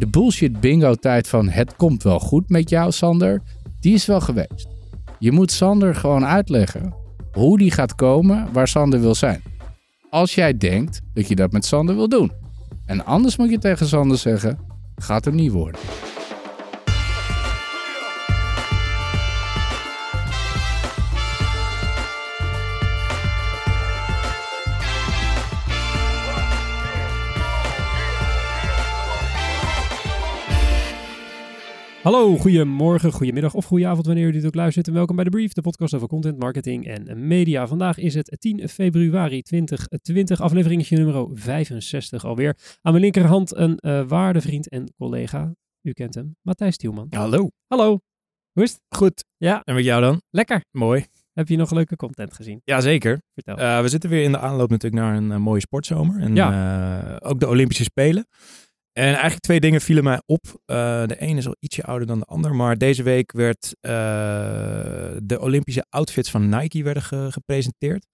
De bullshit bingo tijd van het komt wel goed met jou, Sander, die is wel geweest. Je moet Sander gewoon uitleggen hoe die gaat komen waar Sander wil zijn. Als jij denkt dat je dat met Sander wil doen. En anders moet je tegen Sander zeggen, gaat hem niet worden. Hallo, goedemorgen, goedemiddag of goedenavond wanneer u dit ook luistert. En welkom bij de Brief, de podcast over content, marketing en media. Vandaag is het 10 februari 2020, afleveringetje nummer 65 alweer. Aan mijn linkerhand een uh, waarde vriend en collega. U kent hem, Matthijs Tielman. Hallo. Hallo. Hoe is het? Goed. Ja. En met jou dan? Lekker. Mooi. Heb je nog leuke content gezien? Jazeker. Vertel. Uh, we zitten weer in de aanloop natuurlijk naar een uh, mooie sportzomer. En ja. ook de Olympische Spelen. En eigenlijk twee dingen vielen mij op. Uh, de ene is al ietsje ouder dan de ander. Maar deze week werd uh, de Olympische outfits van Nike werden ge gepresenteerd.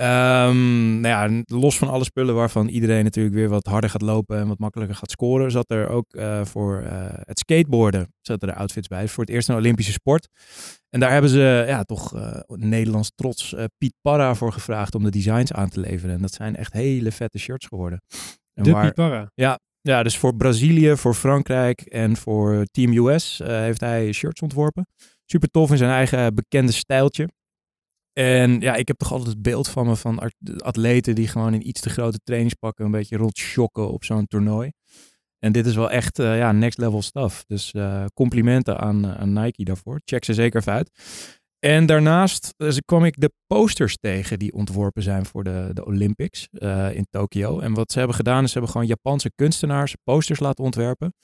Um, nou ja, los van alle spullen waarvan iedereen natuurlijk weer wat harder gaat lopen en wat makkelijker gaat scoren, zat er ook uh, voor het skateboarden zat er outfits bij. Voor het eerst een Olympische sport. En daar hebben ze ja, toch Nederlands trots Piet Parra voor gevraagd om de designs aan te leveren. En dat zijn echt hele vette shirts geworden. En de waar, Piet Parra? Ja, ja, dus voor Brazilië, voor Frankrijk en voor Team US uh, heeft hij shirts ontworpen. Super tof in zijn eigen bekende stijltje. En ja, ik heb toch altijd het beeld van me van atleten die gewoon in iets te grote trainingspakken een beetje rondschokken op zo'n toernooi. En dit is wel echt uh, ja, next level stuff. Dus uh, complimenten aan, aan Nike daarvoor. Check ze zeker even uit. En daarnaast dus kwam ik de posters tegen die ontworpen zijn voor de, de Olympics uh, in Tokio. En wat ze hebben gedaan is ze hebben gewoon Japanse kunstenaars posters laten ontwerpen.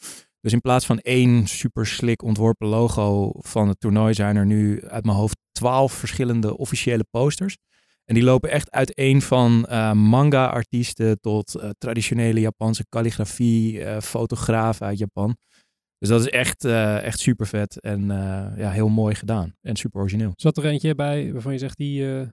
Dus in plaats van één super slick ontworpen logo van het toernooi zijn er nu uit mijn hoofd twaalf verschillende officiële posters. En die lopen echt uiteen van uh, manga-artiesten tot traditionele Japanse calligrafie, fotografen uit Japan. Dus dat is echt, uh, echt super vet en uh, ja, heel mooi gedaan en super origineel. Zat er eentje bij waarvan je zegt die uh,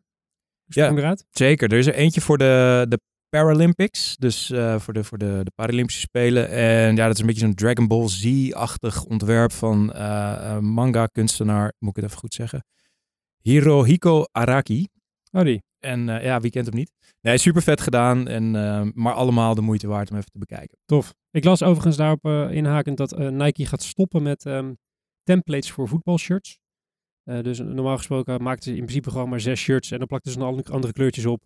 ja, eruit? Zeker. Er is er eentje voor de, de Paralympics, dus voor, de, voor de, de Paralympische Spelen. En ja, dat is een beetje zo'n Dragon Ball Z-achtig ontwerp van manga-kunstenaar, moet ik het even goed zeggen, Hirohiko Araki. Oh, die. En ja, wie kent hem niet? Nee, super vet gedaan. En, maar allemaal de moeite waard om even te bekijken. Tof. Ik las overigens daarop uh, inhakend dat Nike gaat stoppen met um, templates voor voetbalshirts. dus normaal gesproken maakten ze in principe gewoon maar zes shirts. En dan plakten ze nog andere kleurtjes op.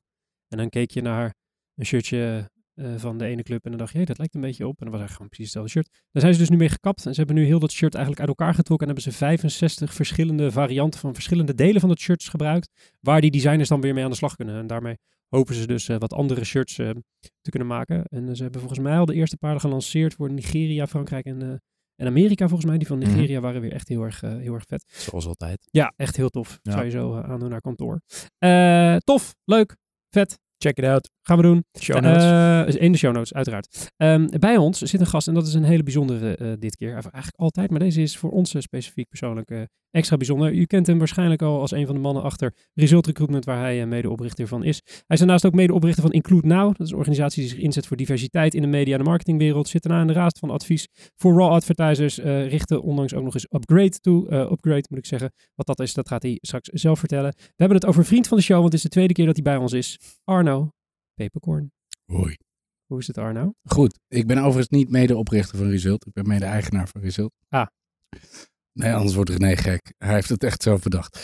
En dan keek je naar een shirtje uh, van de ene club. En dan dacht je, hey, dat lijkt een beetje op. En dan was eigenlijk gewoon precies hetzelfde shirt. Daar zijn ze dus nu mee gekapt. En ze hebben nu heel dat shirt eigenlijk uit elkaar getrokken. En hebben ze 65 verschillende varianten van verschillende delen van dat shirt gebruikt. Waar die designers dan weer mee aan de slag kunnen. En daarmee hopen ze dus uh, wat andere shirts uh, te kunnen maken. En ze hebben volgens mij al de eerste paar gelanceerd voor Nigeria, Frankrijk en, en Amerika volgens mij. Die van Nigeria mm. waren weer echt heel erg, heel erg vet. Zoals altijd. Ja, echt heel tof. Ja. Zou je zo aandoen naar kantoor. tof, leuk, vet. Check it out. Gaan we doen. Show notes. Uh, in de show notes, uiteraard. Um, bij ons zit een gast en dat is een hele bijzondere uh, dit keer. Eigenlijk altijd, maar deze is voor ons specifiek persoonlijk uh, extra bijzonder. U kent hem waarschijnlijk al als een van de mannen achter Result Recruitment, waar hij medeoprichter van is. Hij is daarnaast ook medeoprichter van Include Now. Dat is een organisatie die zich inzet voor diversiteit in de media en de marketingwereld. Zit daarna in de raad van advies voor raw advertisers. richten onlangs ook nog eens Upgrade toe. upgrade moet ik zeggen. Wat dat is, dat gaat hij straks zelf vertellen. We hebben het over vriend van de show, want het is de tweede keer dat hij bij ons is. Arno Peperkorn. Hoi. Hoe is het Arno? Goed. Ik ben overigens niet medeoprichter van Result. Ik ben mede-eigenaar van Result. Ah. Nee, anders wordt René gek. Hij heeft het echt zo bedacht.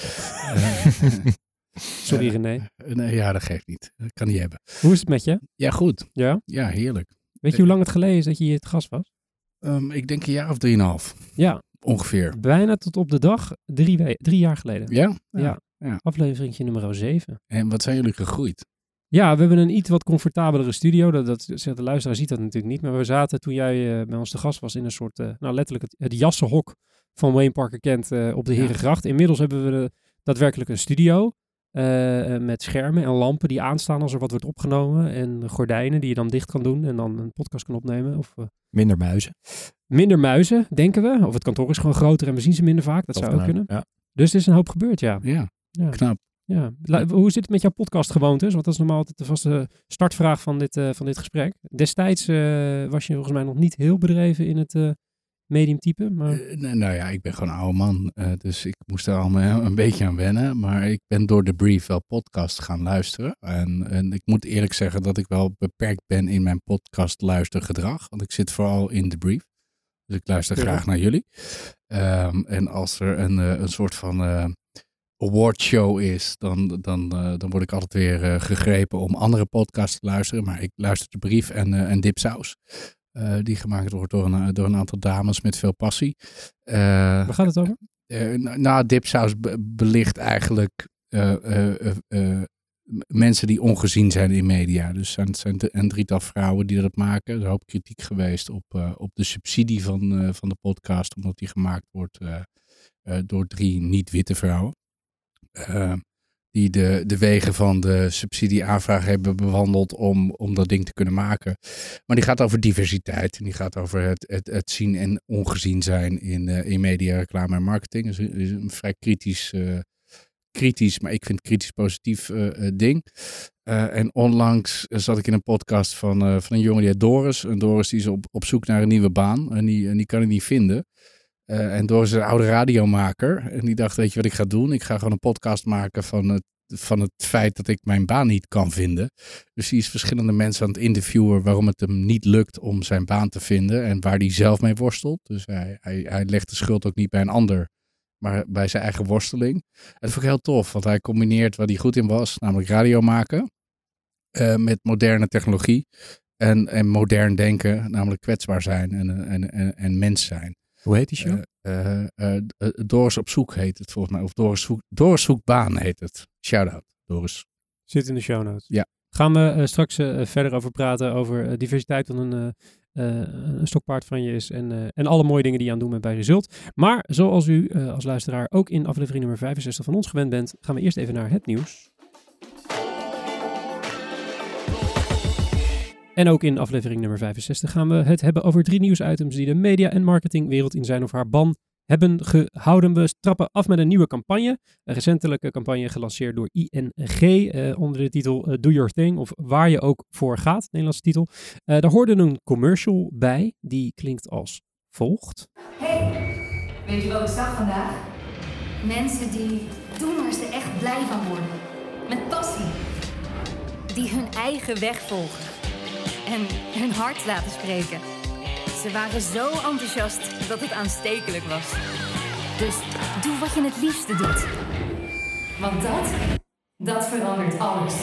Sorry René. Uh, nee, ja, dat geeft niet. Dat kan niet hebben. Hoe is het met je? Ja, goed. Ja? Ja, heerlijk. Weet je hoe lang het geleden is dat je hier het gast was? Um, ik denk een jaar of drieënhalf. Ja. Ongeveer. Bijna tot op de dag drie, drie jaar geleden. Ja? Ja. ja. ja. Afleveringje nummer 7. En wat zijn jullie gegroeid? Ja, we hebben een iets wat comfortabelere studio. Dat, dat, de luisteraar ziet dat natuurlijk niet. Maar we zaten toen jij uh, bij ons te gast was in een soort, uh, nou letterlijk het, het jassenhok van Wayne Parker Kent uh, op de Herengracht. Inmiddels hebben we de, daadwerkelijk een studio met schermen en lampen die aanstaan als er wat wordt opgenomen. En gordijnen die je dan dicht kan doen en dan een podcast kan opnemen. Of, minder muizen. Minder muizen, denken we. Of het kantoor is gewoon groter en we zien ze minder vaak. Dat, dat zou ook kunnen. Ja. Dus er is een hoop gebeurd, ja. Ja, ja. knap. Ja. La- Hoe zit het met jouw podcastgewoontes? Want dat is normaal altijd de vaste startvraag van dit, eh, van dit gesprek. Destijds eh, was je volgens mij nog niet heel bedreven in het eh mediumtype. Maar Eh, nou, nou ja, ik ben gewoon een oude man. dus ik moest er allemaal een beetje aan wennen. Maar ik ben door de brief wel podcast gaan luisteren. En, en ik moet eerlijk zeggen dat ik wel beperkt ben in mijn podcast luistergedrag. Want ik zit vooral in de brief. Dus ik luister Ja. graag naar jullie. Ehm, en als er een, een soort van awardshow is, dan, dan, eh, dan word ik altijd weer eh, gegrepen om andere podcasts te luisteren. Maar ik luister de brief en, eh, en Dipsaus. die gemaakt wordt door een, door een aantal dames met veel passie. Waar gaat het over? eh, nou, nou, Dipsaus be- belicht eigenlijk mensen die ongezien zijn in media. Dus zijn, zijn een drietal vrouwen die dat maken. Er is een hoop kritiek geweest op, op de subsidie van, van de podcast, omdat die gemaakt wordt door drie niet-witte vrouwen. Eh, die de, de wegen van de subsidieaanvraag hebben bewandeld om, om dat ding te kunnen maken. Maar die gaat over diversiteit en die gaat over het, het, het zien en ongezien zijn in, eh, in media, reclame en marketing. Dat is, een- vrij kritisch, eh, kritisch, maar ik vind kritisch positief eh, ding. En onlangs zat ik in een podcast van, van een jongen die heet Doris. En Doris die is op, op zoek naar een nieuwe baan en die, en die kan hij niet vinden. Eh, en is een oude radiomaker. En die dacht, weet je wat ik ga doen? Ik ga gewoon een podcast maken van het, van het feit dat ik mijn baan niet kan vinden. Dus die is verschillende mensen aan het interviewen waarom het hem niet lukt om zijn baan te vinden en waar hij zelf mee worstelt. Dus hij, hij, hij legt de schuld ook niet bij een ander, maar bij zijn eigen worsteling. En dat vond ik heel tof, want hij combineert waar hij goed in was, namelijk radio maken, eh, met moderne technologie en, en modern denken, namelijk kwetsbaar zijn en, en, en, en mens zijn. Hoe heet die show? Eh, eh, eh, Doris op zoek heet het volgens mij, of Doris, zoek, Doris zoekt baan heet het. Shout-out, Doris. Zit in de show notes. Ja. Gaan we straks verder over praten, over diversiteit, wat een, een stokpaard van je is. En, eh, en alle mooie dingen die je aan het doen bent bij Result. Maar zoals u eh, als luisteraar ook in aflevering nummer 65 van ons gewend bent, gaan we eerst even naar het nieuws. En ook in aflevering nummer 65 gaan we het hebben over drie nieuwsitems die de media- en marketingwereld in zijn of haar ban hebben gehouden. We trappen af met een nieuwe campagne. Een recentelijke campagne gelanceerd door ING eh, onder de titel eh, Do Your Thing of Waar je ook voor gaat, Nederlandse titel. Eh, daar hoorde een commercial bij die klinkt als volgt. Hey, weet je wat ik zag vandaag? Mensen die doen waar ze echt blij van worden. Met passie. Die hun eigen weg volgen. En hun hart laten spreken. Ze waren zo enthousiast dat het aanstekelijk was. Dus doe wat je het liefste doet. Want dat, dat verandert alles.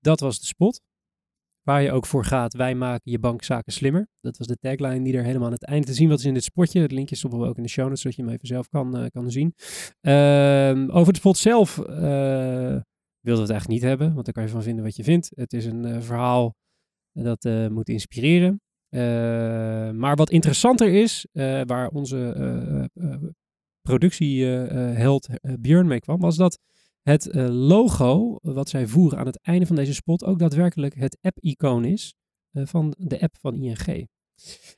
Dat was de spot. Waar je ook voor gaat, wij maken je bankzaken slimmer. Dat was de tagline die er helemaal aan het einde te zien was in dit spotje. Het linkje stoppen we ook in de show notes, zodat je hem even zelf kan, eh, kan zien. Ehm, over het spot zelf eh wilden we het eigenlijk niet hebben, want daar kan je van vinden wat je vindt. Het is een eh, verhaal dat moet inspireren. Eh, maar wat interessanter is, waar onze eh, eh, eh, productieheld Björn mee kwam, was dat het uh, logo wat zij voeren aan het einde van deze spot ook daadwerkelijk het app-icoon is uh, van de app van ING.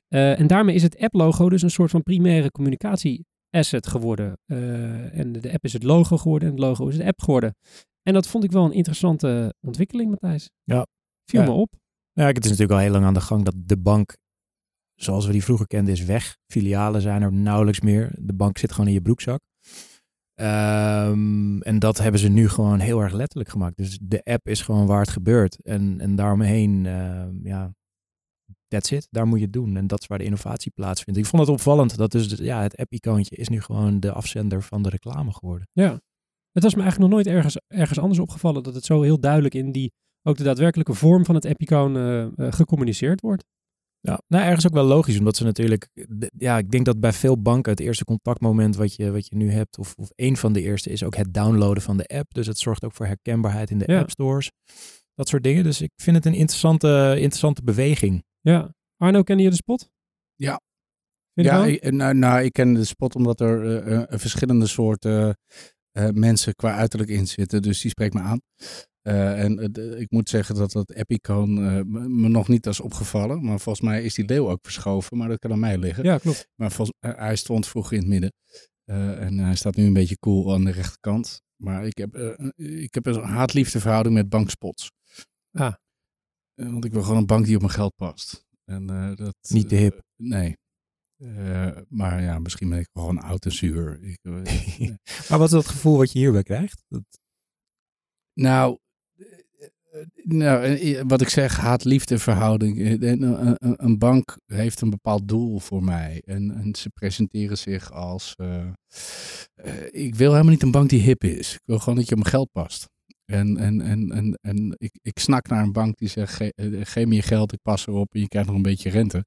Uh, en daarmee is het app-logo dus een soort van primaire communicatie-asset geworden. En de app is het logo geworden en het logo is de app geworden. En dat vond ik wel een interessante ontwikkeling, Matthijs. Ja. Viel ja. me op. Ja, het is natuurlijk al heel lang aan de gang dat de bank, zoals we die vroeger kenden, is weg. Filialen zijn er nauwelijks meer. De bank zit gewoon in je broekzak. Um, en dat hebben ze nu gewoon heel erg letterlijk gemaakt. Dus de app is gewoon waar het gebeurt. En, en daaromheen, uh, ja, that's it. Daar moet je het doen. En dat is waar de innovatie plaatsvindt. Ik vond het opvallend dat dus ja, het app-icoontje is nu gewoon de afzender van de reclame geworden. Ja, het was me eigenlijk nog nooit ergens, ergens anders opgevallen dat het zo heel duidelijk in die, ook de daadwerkelijke vorm van het app-icoon uh, uh, gecommuniceerd wordt. Ja, nou ergens ook wel logisch, omdat ze natuurlijk, ja, ik denk dat bij veel banken het eerste contactmoment wat je, wat je nu hebt, of, of een van de eerste, is ook het downloaden van de app. Dus het zorgt ook voor herkenbaarheid in de ja. app stores. Dat soort dingen. Dus ik vind het een interessante, interessante beweging. Ja. Arno, ken je de spot? Ja. Vind ja, ik, nou, nou, ik ken de spot omdat er uh, verschillende soorten uh, mensen qua uiterlijk in zitten. Dus die spreekt me aan. Eh, en eh, de- ik moet zeggen dat dat Epicon eh, me nog niet is opgevallen. Maar volgens mij is die leeuw ook verschoven. Maar dat kan aan mij liggen. Ja, klopt. Maar volgens, hij stond vroeger in het midden. En hij staat nu een beetje cool aan de rechterkant. Maar ik heb, ik heb een haat-liefde verhouding met bankspots. Ah. Want ik wil gewoon een bank die op mijn geld past. En, dat, Niet te hip. nee. Maar ja, misschien ben ik gewoon oud en zuur. Ik, Maar wat is dat gevoel wat je hierbij krijgt? Dat, Nou, nou, eh, wat ik zeg, haat-liefde verhouding. Eh, Een, een- bank heeft een bepaald doel voor mij. En, en ze presenteren zich als... eh, eh, ik wil helemaal niet een bank die hip is. Ik wil gewoon dat je op mijn geld past. En, en, en, en, en ik, ik snak naar een bank die zegt, ge- eh, geef me je geld, ik pas erop en je krijgt nog een beetje rente.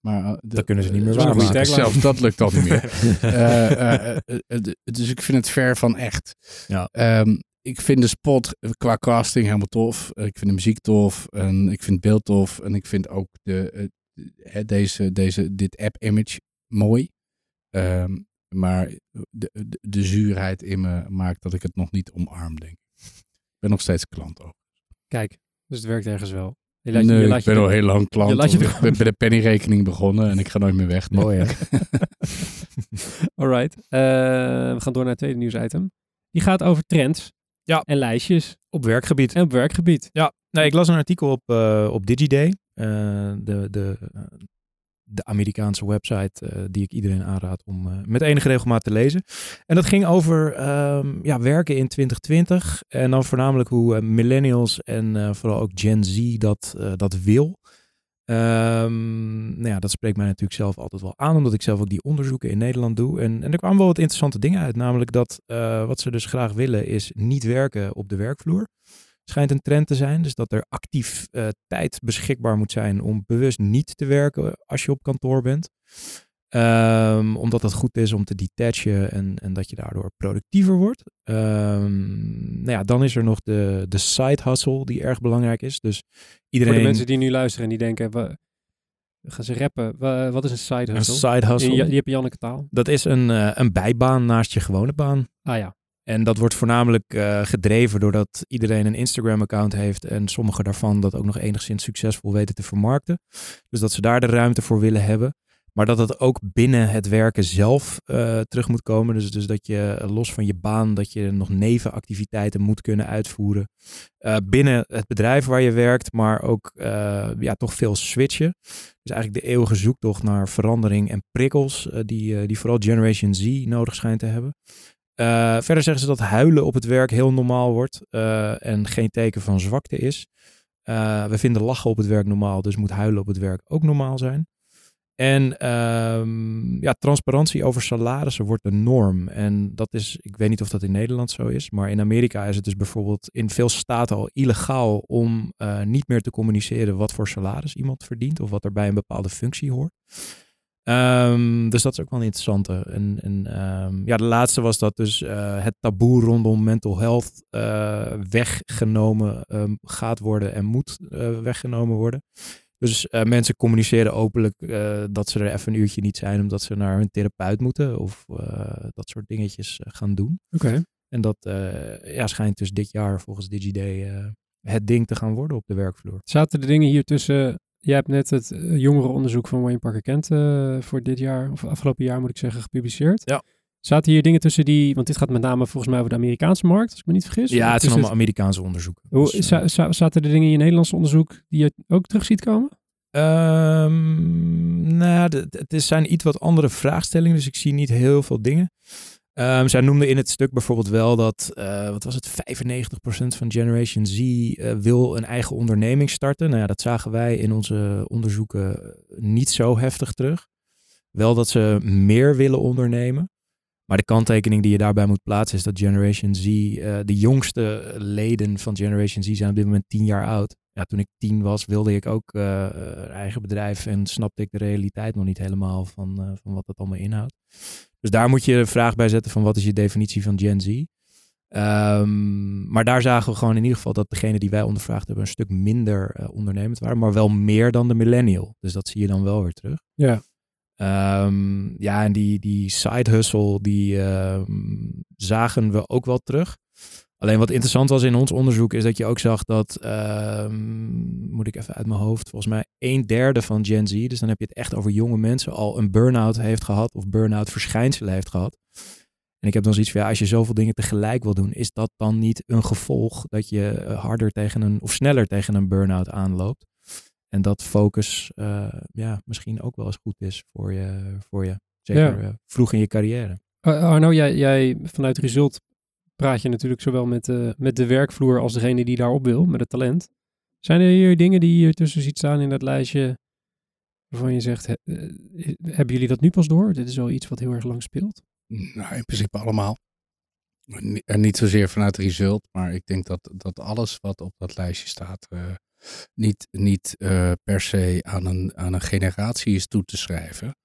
Maar, eh, Dat kunnen ze niet meer eh, waarmaken. Zelfs dat lukt al niet meer. Eh, eh, eh, eh, dus ik vind het ver van echt. Ja. Ehm, ik vind de spot eh, qua casting helemaal tof. Eh, Ik vind de muziek tof. En ik vind het beeld tof. En ik vind ook de, eh, deze, deze, dit app-image mooi. Ehm, maar de, de, de zuurheid in me maakt dat ik het nog niet omarm, denk ik. Ben nog steeds klant ook. Kijk, dus het werkt ergens wel. Je laat je- nee, je laat ik je ben al heel lang klant. je ik ben bij de pennyrekening begonnen en ik ga nooit meer weg. Nee. Mooi, hè? Alright. Eh, we gaan door naar het tweede nieuwsitem. Die gaat over trends. Ja. En lijstjes. Op werkgebied. En op werkgebied. Nee, ik las een artikel op, eh, op DigiDay. eh, de, de, de Amerikaanse website eh, die ik iedereen aanraad om met enige regelmaat te lezen. En dat ging over ehm, ja, werken in 2020. En dan voornamelijk hoe millennials en vooral ook Gen Z dat, dat wil. Ehm, nou ja, dat spreekt mij natuurlijk zelf altijd wel aan, omdat ik zelf ook die onderzoeken in Nederland doe. En, en er kwamen wel wat interessante dingen uit, namelijk dat eh, wat ze dus graag willen is niet werken op de werkvloer. Schijnt een trend te zijn, dus dat er actief eh, tijd beschikbaar moet zijn om bewust niet te werken als je op kantoor bent. Ehm, omdat dat goed is om te detachen en, en dat je daardoor productiever wordt. Ehm, nou ja, dan is er nog de, de side hustle die erg belangrijk is. Dus iedereen... Voor de mensen die nu luisteren en die denken, we, gaan ze rappen. Wa- wat is een side Een hustle? side hustle. In die heb Janneke taal. Dat is een, eh, een bijbaan naast je gewone baan. Ah ja. En dat wordt voornamelijk eh, gedreven doordat iedereen een Instagram-account heeft en sommigen daarvan dat ook nog enigszins succesvol weten te vermarkten. Dus dat ze daar de ruimte voor willen hebben. Maar dat het ook binnen het werken zelf eh, terug moet komen. Dus, dus dat je eh, los van je baan, dat je nog nevenactiviteiten moet kunnen uitvoeren. eh, binnen het bedrijf waar je werkt, maar ook ja, toch veel switchen. Dus eigenlijk de eeuwige zoektocht naar verandering en prikkels, die, die vooral Generation Z nodig schijnt te hebben. Verder zeggen ze dat huilen op het werk heel normaal wordt en geen teken van zwakte is. We vinden lachen op het werk normaal, dus moet huilen op het werk ook normaal zijn. En ehm, ja, transparantie over salarissen wordt de norm. En dat is, ik weet niet of dat in Nederland zo is, maar in Amerika is het dus bijvoorbeeld in veel staten al illegaal om eh, niet meer te communiceren wat voor salaris iemand verdient of wat er bij een bepaalde functie hoort. Ehm, dus dat is ook wel een interessante. En, ehm, ja, de laatste was dat dus eh, het taboe rondom mental health eh, weggenomen gaat worden en moet weggenomen worden. Dus eh, mensen communiceren openlijk eh, dat ze er even een uurtje niet zijn omdat ze naar hun therapeut moeten of eh, dat soort dingetjes gaan doen. Oké. En dat ja, schijnt dus dit jaar volgens DigiDay eh, het ding te gaan worden op de werkvloer. Zaten de dingen hier tussen... Jij hebt net het jongerenonderzoek van Wayne Parker Kent voor dit jaar, of afgelopen jaar moet ik zeggen, gepubliceerd. Ja. Zaten hier dingen tussen die, want dit gaat met name volgens mij over de Amerikaanse markt, als ik me niet vergis. Ja, het is allemaal Amerikaanse onderzoeken. Hoe, Dus, za- eh, za- zaten er dingen in je Nederlands onderzoek die je ook terug ziet komen? Ehm, nou, het zijn iets wat andere vraagstellingen, dus ik zie niet heel veel dingen. Ehm, zij noemde in het stuk bijvoorbeeld wel dat, eh, wat was het, 95% van Generation Z eh, wil een eigen onderneming starten. Nou ja, dat zagen wij in onze onderzoeken niet zo heftig terug. Wel dat ze meer willen ondernemen. Maar de kanttekening die je daarbij moet plaatsen is dat Generation Z, eh, de jongste leden van Generation Z zijn op dit moment 10 jaar oud. Ja, toen ik tien was, wilde ik ook eh, eigen bedrijf en snapte ik de realiteit nog niet helemaal van, eh, van wat dat allemaal inhoudt. Dus daar moet je de vraag bij zetten van wat is je definitie van Gen Z. Ehm, maar daar zagen we gewoon in ieder geval dat degene die wij ondervraagd hebben een stuk minder ondernemend waren, maar wel meer dan de millennial. Dus dat zie je dan wel weer terug. Ja. Ehm, ja, en die, die side hustle, die ehm, zagen we ook wel terug. Alleen wat interessant was in ons onderzoek is dat je ook zag dat, ehm, moet ik even uit mijn hoofd, volgens mij een derde van Gen Z, dus dan heb je het echt over jonge mensen, al een burn-out heeft gehad of burn-out verschijnselen heeft gehad. En ik heb dan zoiets van, ja, als je zoveel dingen tegelijk wil doen, is dat dan niet een gevolg dat je eh, harder tegen een, of sneller tegen een burn-out aanloopt? En dat focus eh, ja, misschien ook wel eens goed is voor je, voor je zeker Ja. eh, vroeg in je carrière. Ar- Arno, jij, jij vanuit Result praat je natuurlijk zowel met, eh, met de werkvloer als degene die daarop wil, met het talent. Zijn er hier dingen die je ertussen ziet staan in dat lijstje waarvan je zegt, he- hebben jullie dat nu pas door? Dit is wel iets wat heel erg lang speelt. Nou, in principe allemaal. En niet zozeer vanuit result, maar ik denk dat, dat alles wat op dat lijstje staat, eh, niet, niet eh, per se aan een, aan een generatie is toe te schrijven.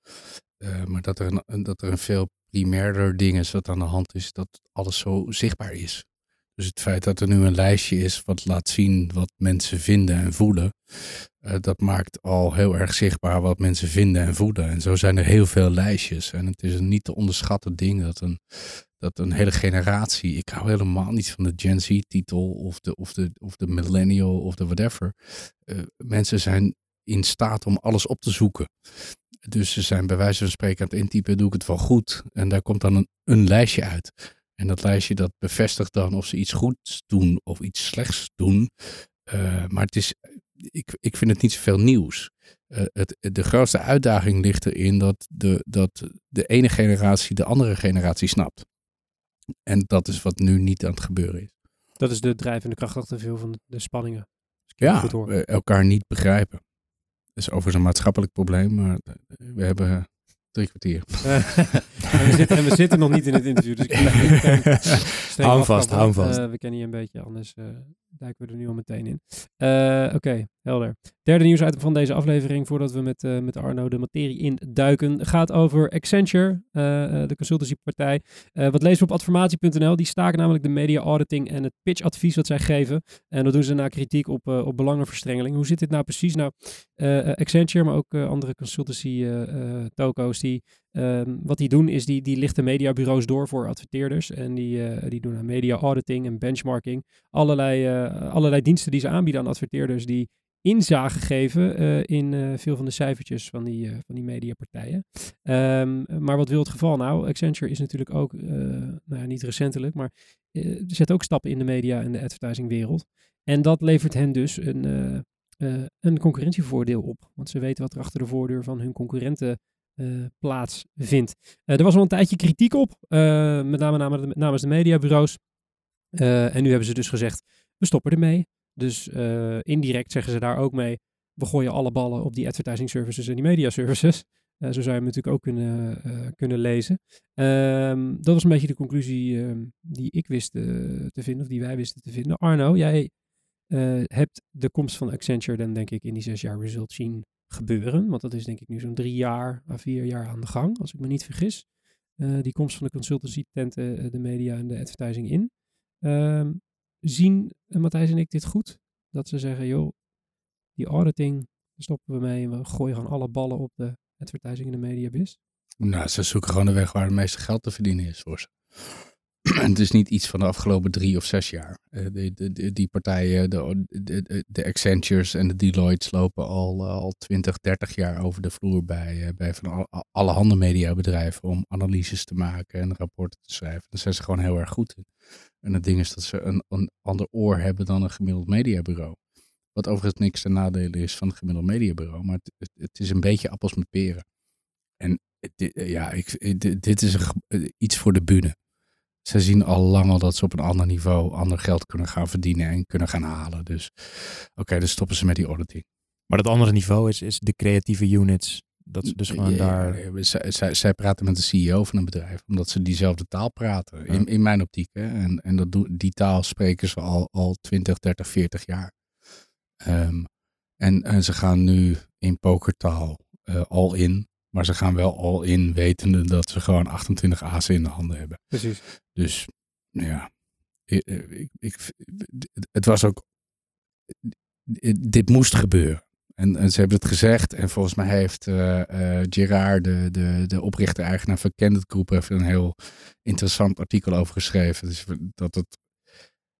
Eh, maar dat er, een, dat er een veel primairder ding is wat aan de hand is, dat alles zo zichtbaar is. Dus het feit dat er nu een lijstje is wat laat zien wat mensen vinden en voelen, eh, dat maakt al heel erg zichtbaar wat mensen vinden en voelen. En zo zijn er heel veel lijstjes. En het is een niet te onderschatten ding dat een, dat een hele generatie, ik hou helemaal niet van de Gen Z-titel of de, of, de, of de millennial of de whatever. Eh, mensen zijn in staat om alles op te zoeken. Dus ze zijn bij wijze van spreken aan het intypen, doe ik het wel goed. En daar komt dan een, een lijstje uit. En dat lijstje dat bevestigt dan of ze iets goeds doen of iets slechts doen. Eh, maar het is, ik, ik vind het niet zoveel nieuws. Eh, het, de grootste uitdaging ligt erin dat de, dat de ene generatie de andere generatie snapt. En dat is wat nu niet aan het gebeuren is. Dat is de drijvende kracht achter veel van de, spanningen. Je Ja, we elkaar niet begrijpen. Dat is overigens een maatschappelijk probleem, maar we hebben drie kwartier. en, we zitten, en we zitten nog niet in het interview, dus ik Hou vast, hou vast. Eh, we kennen je een beetje, anders eh, duiken we er nu al meteen in. Eh, Oké, helder. Derde nieuwsitem van deze aflevering, voordat we met, eh, met Arno de materie induiken, gaat over Accenture, eh, de consultancypartij. Wat lezen we op adformatie.nl? Die staken namelijk de media auditing en het pitchadvies wat zij geven. En dat doen ze na kritiek op, op belangenverstrengeling. Hoe zit dit nou precies? Nou, Accenture, maar ook andere consultancy toko's, die, ehm, wat die doen is die, die lichten mediabureaus door voor adverteerders. En die, eh, die doen aan media auditing en benchmarking. Allerlei, eh, allerlei diensten die ze aanbieden aan adverteerders die inzage geven eh, in veel van de cijfertjes van die, van die mediapartijen. Ehm, maar wat wil het geval nou? Accenture is natuurlijk ook, nou ja, niet recentelijk, maar zet ook stappen in de media en de advertisingwereld. En dat levert hen dus een, een concurrentievoordeel op. Want ze weten wat er achter de voordeur van hun concurrenten eh plaatsvindt. Eh, er was al een tijdje kritiek op, eh, met name nam- namens de mediabureaus. En nu hebben ze dus gezegd, we stoppen ermee. Dus indirect zeggen ze daar ook mee, we gooien alle ballen op die advertising services en die media services. Zo zou je hem natuurlijk ook kunnen, kunnen lezen. Ehm, dat was een beetje de conclusie ehm, die ik wist te vinden, of die wij wisten te vinden. Arno, jij hebt de komst van Accenture dan denk ik in die zes jaar result zien gebeuren. Want dat is denk ik nu zo'n drie jaar à vier jaar aan de gang, als ik me niet vergis. Eh, die komst van de consultancy tenten eh, de media en de advertising in. Ehm, zien eh, Matthijs en ik dit goed? Dat ze zeggen, joh, die auditing, stoppen we mee en we gooien gewoon alle ballen op de advertising en de media biz. Nou, ze zoeken gewoon de weg waar het meeste geld te verdienen is voor ze. Het is niet iets van de afgelopen drie of zes jaar. Eh, de, de- die partijen, de, de, de, Accentures en de Deloittes lopen al, eh, al 20, 30 jaar over de vloer bij, eh, bij van al, alle handen mediabedrijven om analyses te maken en rapporten te schrijven. Daar zijn ze gewoon heel erg goed in. En het ding is dat ze een, een ander oor hebben dan een gemiddeld mediabureau. Wat overigens niks ten nadele is van het gemiddeld mediabureau. Maar het, het, is een beetje appels met peren. En ja, ik, dit, is een iets voor de bühne. Ze zien al lang al dat ze op een ander niveau ander geld kunnen gaan verdienen en kunnen gaan halen. Dus oké, dan stoppen ze met die auditing. Maar dat andere niveau is, is de creatieve units. Dat ze dus gewoon Ja, daar... zij, zij, zij praten met de CEO van een bedrijf, omdat ze diezelfde taal praten. In, in mijn optiek. Hè? En, en dat doen, die taal spreken ze al, al 20, 30, 40 jaar. Ehm, en, en ze gaan nu in pokertaal eh all in. Maar ze gaan wel all in wetende dat ze gewoon 28 azen in de handen hebben. Precies. Dus ja, ik, ik, ik- het was ook, dit moest gebeuren. En, en ze hebben het gezegd. En volgens mij heeft eh eh Gerard, de, de, de oprichter-eigenaar van Candid Group, heeft een heel interessant artikel over geschreven. Dus dat het,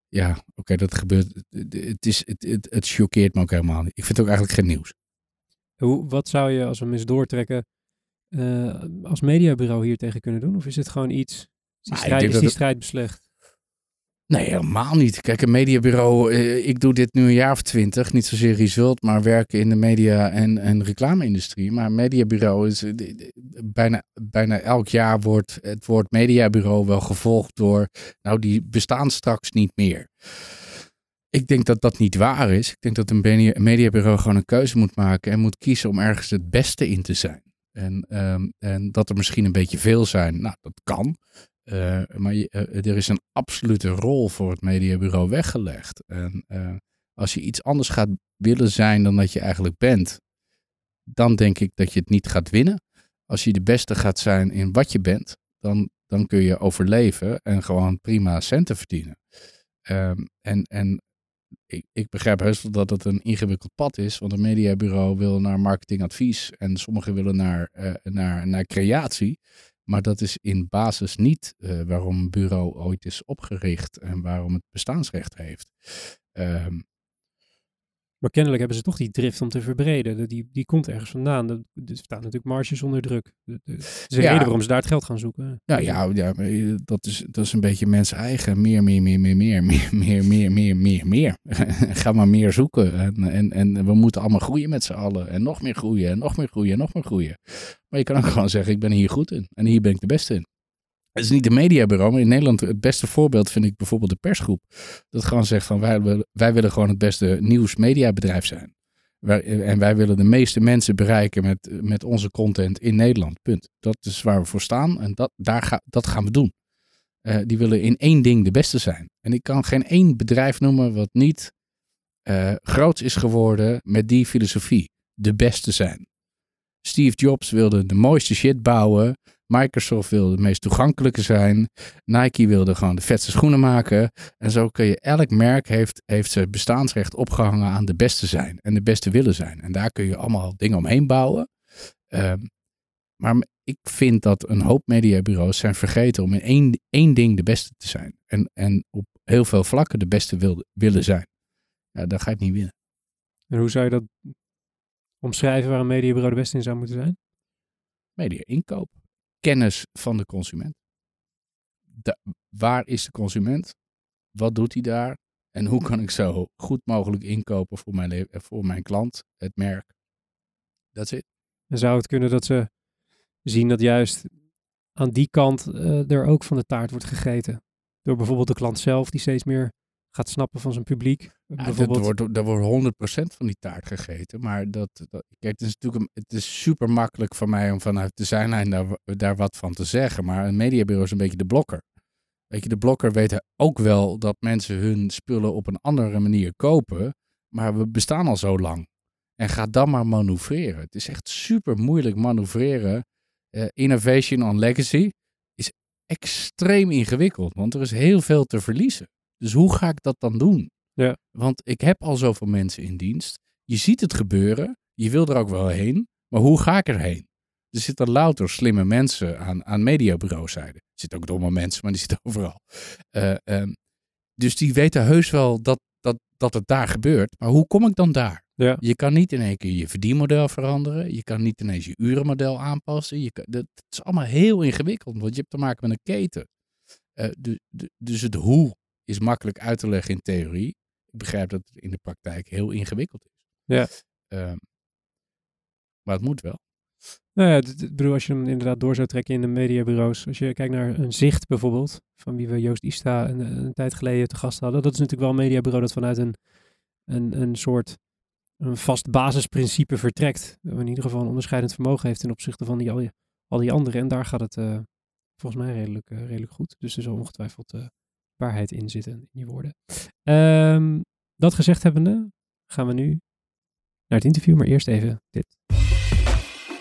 ja, oké, dat gebeurt. Het, het, is, het, het, het choqueert me ook helemaal niet. Ik vind het ook eigenlijk geen nieuws. Hoe, wat zou je, als we hem eens doortrekken, eh, als mediabureau hier tegen kunnen doen? Of is het gewoon iets, is die, Nou, strijd, denk is dat die het- strijd beslecht? Nee, helemaal niet. Kijk, een mediabureau, eh, ik doe dit nu een jaar of twintig. Niet zozeer result, maar werken in de media- en, en reclame-industrie. Maar een mediabureau is, eh, bijna, bijna elk jaar wordt het woord mediabureau wel gevolgd door, nou die bestaan straks niet meer. Ik denk dat dat niet waar is. Ik denk dat een mediabureau gewoon een keuze moet maken en moet kiezen om ergens het beste in te zijn. En, ehm, en dat er misschien een beetje veel zijn, nou dat kan. Eh, maar eh, er is een absolute rol voor het mediabureau weggelegd. En eh, als je iets anders gaat willen zijn dan dat je eigenlijk bent, dan denk ik dat je het niet gaat winnen. Als je de beste gaat zijn in wat je bent, dan, dan kun je overleven en gewoon prima centen verdienen. Ehm, en en ik, ik begrijp heus wel dat het een ingewikkeld pad is, want een mediabureau wil naar marketingadvies en sommigen willen naar, eh, naar, naar creatie. Maar dat is in basis niet eh, waarom een bureau ooit is opgericht en waarom het bestaansrecht heeft. Ehm, Maar kennelijk hebben ze toch die drift om te verbreden. De- Die, die komt ergens vandaan. Er staan natuurlijk marges onder druk. De- de- Het is Ja. reden waarom ze daar het geld gaan zoeken. nou ja, ja maar, eh, dat, is, dat is een beetje mensen eigen. Meer, meer, meer, meer, meer, meer, meer, meer, meer, meer, meer. Ga maar meer zoeken. En, en, en we moeten allemaal groeien met z'n allen. En nog meer groeien, en nog meer groeien, en nog meer groeien. Maar je kan ook gewoon zeggen, ik ben hier goed in. En hier ben ik de beste in. Het is niet een mediabureau, maar in Nederland het beste voorbeeld vind ik bijvoorbeeld de persgroep. Dat gewoon zegt van wij willen, wij willen gewoon het beste nieuws-mediabedrijf zijn. En wij willen de meeste mensen bereiken met, met onze content in Nederland. Punt. Dat is waar we voor staan en dat, daar ga, dat gaan we doen. Eh, die willen in één ding de beste zijn. En ik kan geen één bedrijf noemen wat niet eh groots is geworden met die filosofie. De beste zijn. Steve Jobs wilde de mooiste shit bouwen. Microsoft wilde de meest toegankelijke zijn. Nike wilde gewoon de vetste schoenen maken. En zo kun je, elk merk heeft, heeft zijn bestaansrecht opgehangen aan de beste zijn. En de beste willen zijn. En daar kun je allemaal dingen omheen bouwen. Ehm, maar ik vind dat een hoop mediabureaus zijn vergeten om in één, één ding de beste te zijn. En, en op heel veel vlakken de beste wilde, willen zijn. Ja, dan ga je het niet winnen. En hoe zou je dat omschrijven waar een mediabureau de beste in zou moeten zijn? Media inkoop. Kennis van de consument. Waar is de consument? Wat doet hij daar? En hoe kan ik zo goed mogelijk inkopen voor mijn, voor mijn klant, het merk? Dat is. En zou het kunnen dat ze zien dat juist aan die kant eh, er ook van de taart wordt gegeten? Door bijvoorbeeld de klant zelf, die steeds meer gaat snappen van zijn publiek. Ja, dat wordt, daar wordt 100% van die taart gegeten. Maar dat, dat, kijk, het is natuurlijk een, het is super makkelijk voor mij om vanuit de zijlijn daar, daar wat van te zeggen. Maar een mediabureau is een beetje de blokker. Weet je, de blokker weet ook wel dat mensen hun spullen op een andere manier kopen. Maar we bestaan al zo lang. En ga dan maar manoeuvreren. Het is echt super moeilijk manoeuvreren. Eh, innovation on legacy is extreem ingewikkeld. Want er is heel veel te verliezen. Dus hoe ga ik dat dan doen? Ja. Want ik heb al zoveel mensen in dienst. Je ziet het gebeuren. Je wil er ook wel heen. Maar hoe ga ik erheen? Er zitten louter slimme mensen aan, aan mediabureauzijde. Er zitten ook domme mensen, maar die zitten overal. Eh, ehm, dus die weten heus wel dat, dat, dat het daar gebeurt. Maar hoe kom ik dan daar? Ja. Je kan niet in één keer je verdienmodel veranderen. Je kan niet ineens je urenmodel aanpassen. Je kan, dat, het is allemaal heel ingewikkeld, want je hebt te maken met een keten. Du- dus het hoe is makkelijk uit te leggen in theorie. Ik begrijp dat het in de praktijk heel ingewikkeld is. Ja. Ehm, maar het moet wel. Nou ja, ik bedoel, als je hem inderdaad door zou trekken in de mediabureaus. Als je kijkt naar een zicht bijvoorbeeld, van wie we Joost Ista een, een tijd geleden te gast hadden. Dat is natuurlijk wel een mediabureau dat vanuit een, een, een soort een vast basisprincipe vertrekt. In ieder geval een onderscheidend vermogen heeft ten opzichte van die, al, die, al die anderen. En daar gaat het eh, volgens mij redelijk, eh, redelijk goed. Dus er zal ongetwijfeld eh, waarheid in zitten in die woorden. Ehm, dat gezegd hebbende, gaan we nu naar het interview. Maar eerst even dit.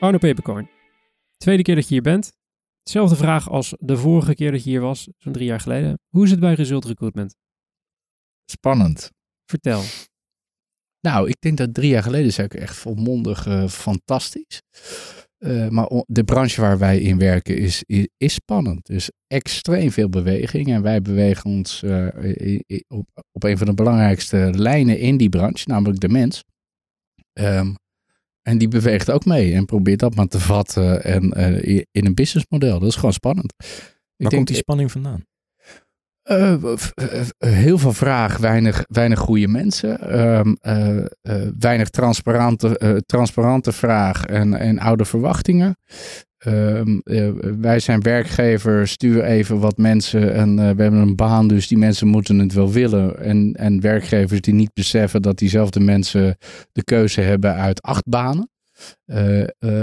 Arno Peperkorn. Tweede keer dat je hier bent. Hetzelfde vraag als de vorige keer dat je hier was, zo'n drie jaar geleden. Hoe is het bij Result Recruitment? Spannend. Vertel. Nou, ik denk dat drie jaar geleden zei ik echt volmondig eh, fantastisch. Eh, maar de branche waar wij in werken is, is, is spannend. Dus extreem veel beweging. En wij bewegen ons eh, op, op een van de belangrijkste lijnen in die branche, namelijk de mens. Ehm, en die beweegt ook mee en probeert dat maar te vatten en, eh, in een businessmodel. Dat is gewoon spannend. Ik Waar denk- komt die spanning vandaan? Eh, eh, heel veel vraag, weinig, weinig goede mensen. Ehm, eh, weinig transparante, transparante vraag en, en oude verwachtingen. Ehm, eh, wij zijn werkgever, stuur even wat mensen en we hebben een baan, dus die mensen moeten het wel willen. En, en werkgevers die niet beseffen dat diezelfde mensen de keuze hebben uit acht banen.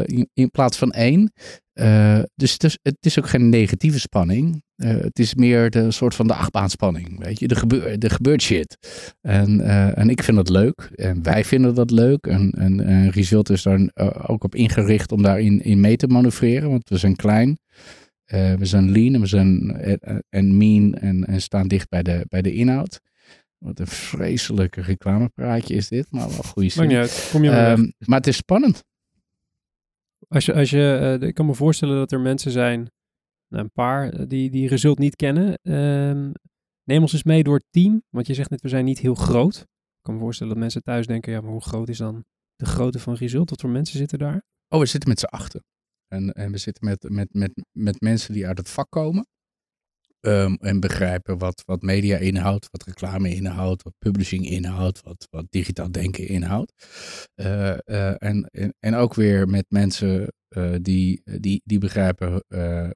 in, in plaats van één. Eh, dus het is, het is ook geen negatieve spanning. Eh, het is meer de soort van de achtbaanspanning. Weet je, er, gebeur, er gebeurt shit. En, eh, en ik vind dat leuk. En wij vinden dat leuk. En, en, en Result is daar ook op ingericht om daarin in mee te manoeuvreren. Want we zijn klein. We zijn lean en we zijn en, mean en, en staan dicht bij de, bij de inhoud. Wat een vreselijke reclamepraatje is dit, maar wel goede Maakt zin. niet uit. Kom je maar. Ehm, maar het is spannend. Als je, als je, eh, ik kan me voorstellen dat er mensen zijn, nou, een paar, eh, die, die Result niet kennen. Ehm, neem ons eens mee door het team. Want je zegt net, we zijn niet heel groot. Ik kan me voorstellen dat mensen thuis denken, ja, maar hoe groot is dan de grootte van Result? Wat voor mensen zitten daar? Oh, we zitten met z'n achten. En, en we zitten met, met, met, met mensen die uit het vak komen. Ehm, en begrijpen wat, wat media inhoudt, wat reclame inhoudt, wat publishing inhoudt, wat, wat digitaal denken inhoudt. Eh, en, en, ook weer met mensen eh, die, die, die begrijpen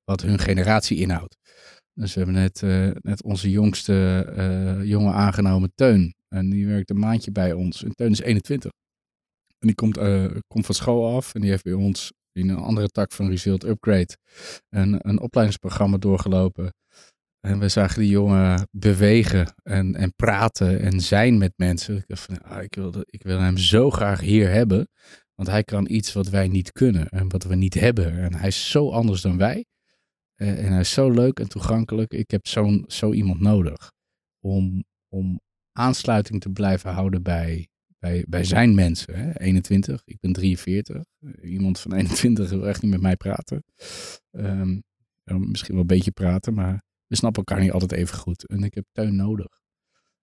wat hun generatie inhoudt. Dus we hebben net, net onze jongste jongen aangenomen, Teun. En die werkt een maandje bij ons. En Teun is 21. En die komt, komt van school af en die heeft bij ons in een andere tak van Result Upgrade een, een opleidingsprogramma doorgelopen. En we zagen die jongen bewegen en, en praten en zijn met mensen. Ik dacht van, ah, ik, wil, ik wil hem zo graag hier hebben. Want hij kan iets wat wij niet kunnen en wat we niet hebben. En hij is zo anders dan wij. Eh, en hij is zo leuk en toegankelijk. Ik heb zo'n, zo iemand nodig om, om aansluiting te blijven houden bij, bij, bij zijn mensen. Hè? 21, ik ben 43. Iemand van 21 wil echt niet met mij praten. Ehm, misschien wel een beetje praten, maar we snappen elkaar niet altijd even goed. En ik heb Teun nodig.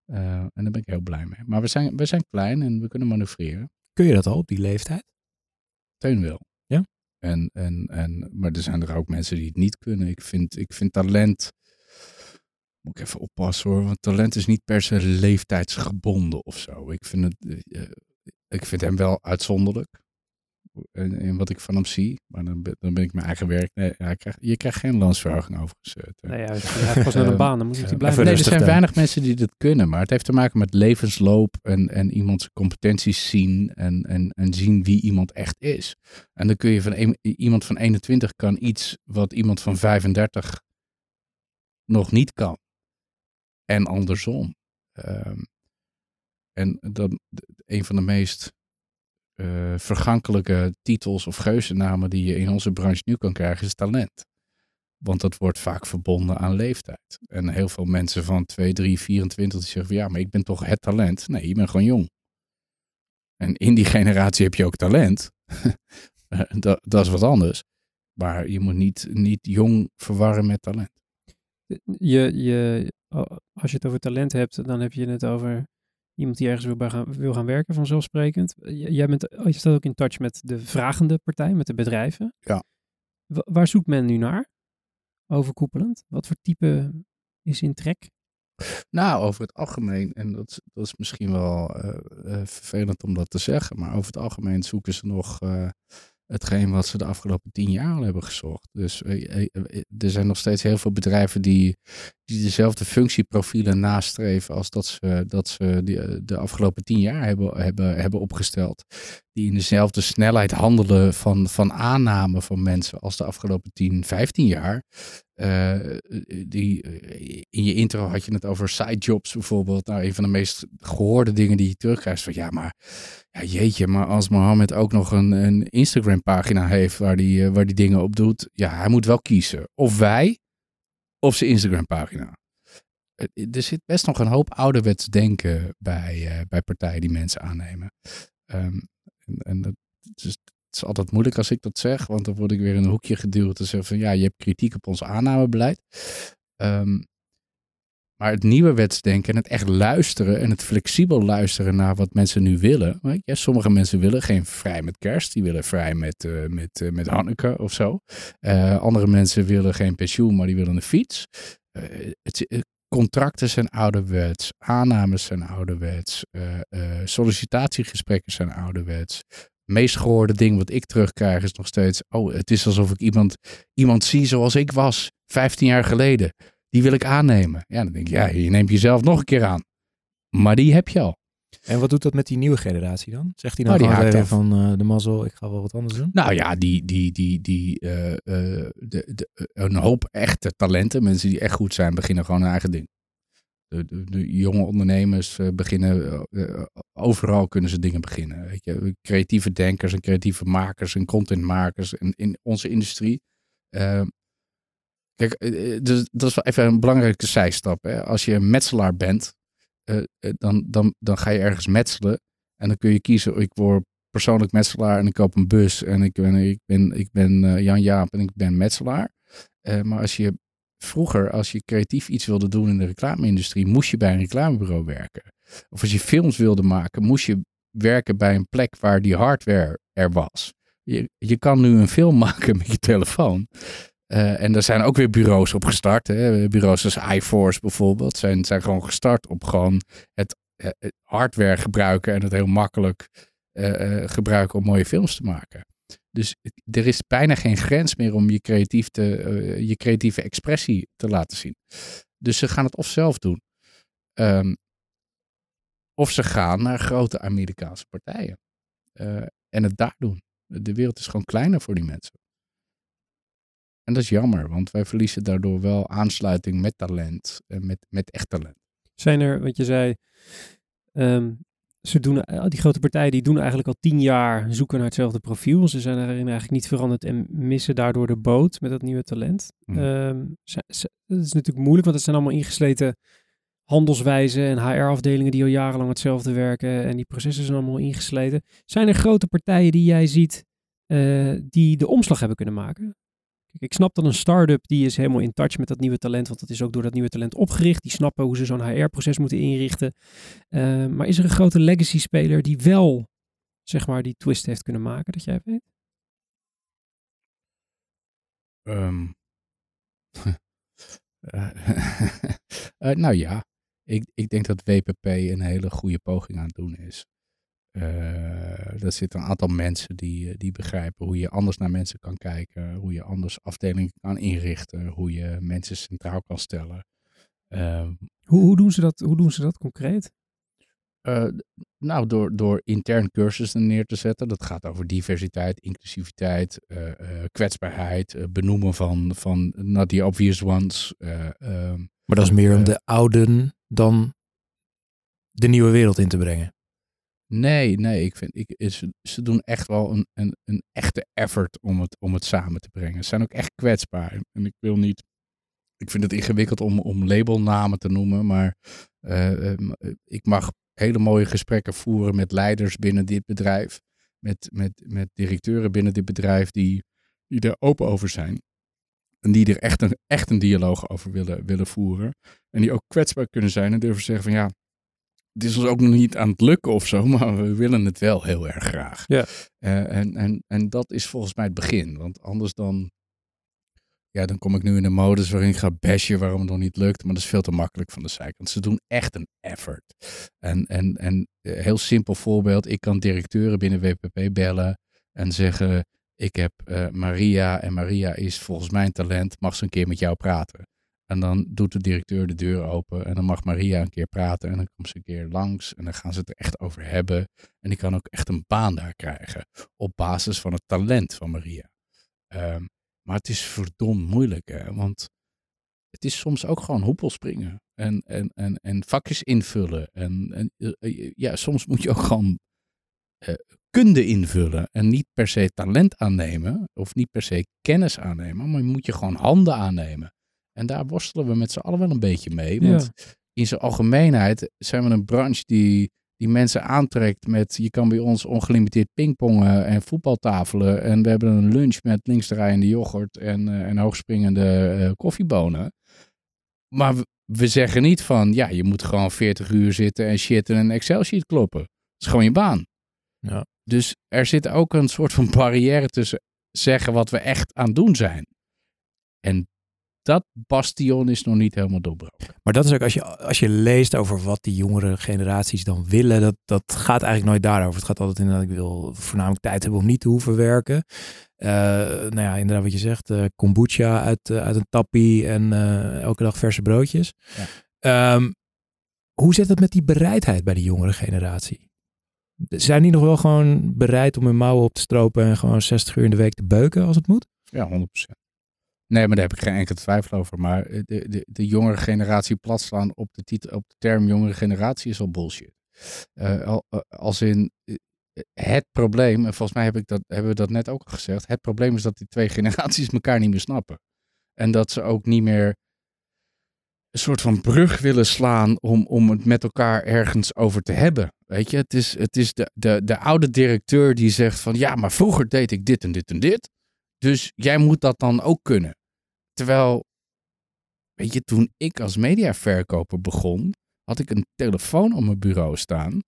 Eh, en daar ben ik heel blij mee. Maar we zijn, we zijn klein en we kunnen manoeuvreren. Kun je dat al op die leeftijd? Teun wel. Ja? En, en, en, maar er zijn er ook mensen die het niet kunnen. Ik vind, ik vind talent. Moet ik even oppassen hoor. Want talent is niet per se leeftijdsgebonden of zo. Ik vind, het, eh, ik vind hem wel uitzonderlijk. In, in wat ik van hem zie. Maar dan ben, dan ben ik mijn eigen werk. Nee, hij krijgt, je krijgt geen loonsverhoging overigens. eh. Nee, ja, hij heeft pas naar een Ehm, baan, dan moet hij ja, blij even Nee, zijn. er zijn dan. weinig mensen die dit kunnen, maar het heeft te maken met levensloop en, en iemands competenties zien en, en, en zien wie iemand echt is. En dan kun je van een- iemand van 21 kan iets wat iemand van 35 nog niet kan. En andersom. Ehm, en dat, een van de meest eh, vergankelijke titels of geuzennamen die je in onze branche nu kan krijgen is talent. Want dat wordt vaak verbonden aan leeftijd. En heel veel mensen van 2, 3, 24 die zeggen van ja, maar ik ben toch het talent. Nee, je bent gewoon jong. En in die generatie heb je ook talent. Eh, dat, dat is wat anders. Maar je moet niet, niet jong verwarren met talent. Je, je, als je het over talent hebt, dan heb je het over iemand die ergens wil, gaan, wil gaan werken, vanzelfsprekend. J- Jij bent, oh, je staat ook in touch met de vragende partij, met de bedrijven. Ja. Wa- waar zoekt men nu naar? Overkoepelend. Wat voor type is in trek? Nou, over het algemeen, en dat, is- dat is misschien wel eh, eh, vervelend om dat te zeggen, maar over het algemeen zoeken ze nog eh, hetgeen wat ze de afgelopen tien jaar al hebben gezocht. Dus eh, eh, eh, er zijn nog steeds heel veel bedrijven die, die dezelfde functieprofielen nastreven als dat ze, dat ze die, eh, de afgelopen tien jaar hebben, hebben, hebben opgesteld. Die in dezelfde snelheid handelen van, van aanname van mensen als de afgelopen 10, 15 jaar. Eh, die, eh, in je intro had je het over sidejobs bijvoorbeeld. Nou, een van de meest gehoorde dingen die je terugkrijgt. Van ja, maar ja, jeetje, maar als Mohammed ook nog een, een Instagram pagina heeft waar die, waar die dingen op doet. Ja, hij moet wel kiezen. Of wij, of zijn Instagram pagina. Eh, Er zit best nog een hoop ouderwets denken bij, eh, bij partijen die mensen aannemen. Ehm, en, en dat, is, het is altijd moeilijk als ik dat zeg, want dan word ik weer in een hoekje geduwd te zeggen van ja, je hebt kritiek op ons aannamebeleid. Ehm, maar het nieuwe wetsdenken en het echt luisteren en het flexibel luisteren naar wat mensen nu willen. Je, sommige mensen willen geen vrij met kerst, die willen vrij met, eh met, eh, met Hanneke of zo. Eh, andere mensen willen geen pensioen, maar die willen een fiets. Het, contracten zijn ouderwets, aannames zijn ouderwets, sollicitatiegesprekken zijn ouderwets. Meest gehoorde ding wat ik terugkrijg is nog steeds, oh, het is alsof ik iemand, iemand zie zoals ik was, 15 jaar geleden. Die wil ik aannemen. Ja, dan denk ik, ja, je neemt jezelf nog een keer aan. Maar die heb je al. En wat doet dat met die nieuwe generatie dan? Zegt hij Oh, dan die van eh, de mazzel, ik ga wel wat anders doen? Nou ja, die, die, die, die, eh, eh, de, de, een hoop echte talenten, mensen die echt goed zijn, beginnen gewoon hun eigen ding. De, de, de jonge ondernemers beginnen, overal kunnen ze dingen beginnen. Weet je? Creatieve denkers en creatieve makers en contentmakers in, in onze industrie. Kijk, eh, eh, dus, dat is wel even een belangrijke zijstap. Hè? Als je een metselaar bent, eh, dan, dan, dan ga je ergens metselen. En dan kun je kiezen, ik word persoonlijk metselaar en ik koop een bus en ik ben, ik ben, ik ben Jan Jaap en ik ben metselaar. Maar als je vroeger, als je creatief iets wilde doen in de reclame-industrie, moest je bij een reclamebureau werken. Of als je films wilde maken, moest je werken bij een plek waar die hardware er was. Je, je kan nu een film maken met je telefoon. Eh, en er zijn ook weer bureaus op gestart. Hè. Bureaus als iForce bijvoorbeeld zijn, zijn gewoon gestart op gewoon het, hardware gebruiken en het heel makkelijk eh, eh, gebruiken om mooie films te maken. Dus er is bijna geen grens meer om je, creatief te, je creatieve expressie te laten zien. Dus ze gaan het of zelf doen. ehm, of ze gaan naar grote Amerikaanse partijen. en het daar doen. De wereld is gewoon kleiner voor die mensen. En dat is jammer, want wij verliezen daardoor wel aansluiting met talent. En met, met echt talent. Zijn er, wat je zei, ehm, ze doen, eh, die grote partijen die doen eigenlijk al tien jaar zoeken naar hetzelfde profiel. Ze zijn daarin eigenlijk niet veranderd en missen daardoor de boot met dat nieuwe talent. Ehm, ze- ze- dat is natuurlijk moeilijk, want het zijn allemaal ingesleten handelswijzen en HR-afdelingen die al jarenlang hetzelfde werken en die processen zijn allemaal ingesleten. Zijn er grote partijen die jij ziet eh, die de omslag hebben kunnen maken? Ik snap dat een start-up die is helemaal in touch met dat nieuwe talent, want dat is ook door dat nieuwe talent opgericht. Die snappen hoe ze zo'n HR-proces moeten inrichten. Eh, maar is er een grote legacy-speler die wel, zeg maar, die twist heeft kunnen maken, dat jij weet? Ehm. Eh, eh, nou ja, ik, ik denk dat WPP een hele goede poging aan het doen is. Eh er zitten een aantal mensen die, eh, die begrijpen hoe je anders naar mensen kan kijken, hoe je anders afdelingen kan inrichten, hoe je mensen centraal kan stellen. Ehm, Hoe, hoe, doen, ze dat, hoe doen ze dat concreet? Eh, nou, door, door intern cursussen neer te zetten. Dat gaat over diversiteit, inclusiviteit, eh, eh, kwetsbaarheid, benoemen van, van not the obvious ones. eh, ehm, Maar dat is meer om de ouden dan de nieuwe wereld in te brengen. Nee, nee, ik vind, ik, ze, ze doen echt wel een, een, een echte effort om het, om het samen te brengen. Ze zijn ook echt kwetsbaar. En ik wil niet, ik vind het ingewikkeld om, om labelnamen te noemen, maar eh, eh, ik mag hele mooie gesprekken voeren met leiders binnen dit bedrijf. Met, met, met directeuren binnen dit bedrijf die, die er open over zijn. En die er echt een, echt een dialoog over willen, willen voeren. En die ook kwetsbaar kunnen zijn en durven zeggen van ja, het is ons ook nog niet aan het lukken of zo, maar we willen het wel heel erg graag. Ja. Eh, en, en, en dat is volgens mij het begin. Want anders dan, ja, dan kom ik nu in een modus waarin ik ga bashen waarom het nog niet lukt. Maar dat is veel te makkelijk van de zijkant. Ze doen echt een effort. En, en, en eh, heel simpel voorbeeld. Ik kan directeuren binnen WPP bellen en zeggen... Ik heb eh, Maria en Maria is volgens mijn talent. Mag ze een keer met jou praten? En dan doet de directeur de deur open. En dan mag Maria een keer praten. En dan komt ze een keer langs. En dan gaan ze het er echt over hebben. En die kan ook echt een baan daar krijgen. Op basis van het talent van Maria. Ehm, maar het is verdomd moeilijk. Hè? Want het is soms ook gewoon hoepelspringen. En, en, en, en vakjes invullen. En, en eh, eh, ja, soms moet je ook gewoon eh, kunde invullen. En niet per se talent aannemen. Of niet per se kennis aannemen. Maar moet je gewoon handen aannemen. En daar worstelen we met z'n allen wel een beetje mee. Want in zijn algemeenheid zijn we een branche die, die mensen aantrekt met... Je kan bij ons ongelimiteerd pingpongen en voetbaltafelen. En we hebben een lunch met linksdraaiende yoghurt en, eh, en hoogspringende eh, koffiebonen. Maar we, we zeggen niet van, ja, je moet gewoon 40 uur zitten en shit in een Excel-sheet kloppen. Dat is gewoon je baan. Ja. Dus er zit ook een soort van barrière tussen zeggen wat we echt aan het doen zijn. En dat bastion is nog niet helemaal doorbroken. Maar dat is ook als je, als je leest over wat die jongere generaties dan willen, dat, dat gaat eigenlijk nooit daarover. Het gaat altijd inderdaad, ik wil voornamelijk tijd hebben om niet te hoeven werken. Eh, nou ja, inderdaad wat je zegt, eh, kombucha uit, eh, uit een tappie en eh, elke dag verse broodjes. Ja. Ehm, hoe zit het met die bereidheid bij de jongere generatie? Zijn die nog wel gewoon bereid om hun mouwen op te stropen en gewoon 60 uur in de week te beuken als het moet? Ja, 100%. Nee, maar daar heb ik geen enkele twijfel over. Maar eh, de, de, de jongere generatie platslaan op de, titel, op de term jongere generatie is al bullshit. Eh, als in het probleem, en volgens mij heb ik dat, hebben we dat net ook al gezegd. Het probleem is dat die twee generaties elkaar niet meer snappen. En dat ze ook niet meer een soort van brug willen slaan om, om het met elkaar ergens over te hebben. Weet je, het is, het is de, de, de oude directeur die zegt van ja, maar vroeger deed ik dit en dit en dit. Dus jij moet dat dan ook kunnen. Terwijl, weet je, toen ik als mediaverkoper begon, had ik een telefoon op mijn bureau staan.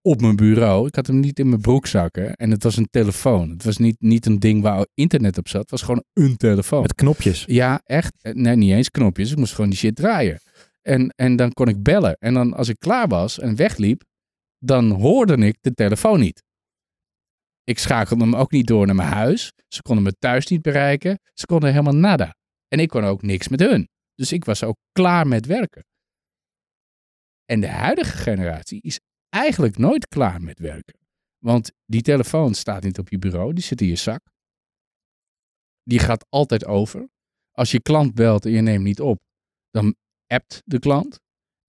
Op mijn bureau. Ik had hem niet in mijn broekzakken. En het was een telefoon. Het was niet, niet een ding waar internet op zat. Het was gewoon een telefoon. Met knopjes. Ja, echt. Eh, Nee, niet eens knopjes. Ik moest gewoon die shit draaien. En, en dan kon ik bellen. En dan als ik klaar was en wegliep, dan hoorde ik de telefoon niet. Ik schakelde hem ook niet door naar mijn huis. Ze konden me thuis niet bereiken. Ze konden helemaal nada. En ik kon ook niks met hun. Dus ik was ook klaar met werken. En de huidige generatie is eigenlijk nooit klaar met werken. Want die telefoon staat niet op je bureau, die zit in je zak. Die gaat altijd over. Als je klant belt en je neemt niet op, dan appt de klant.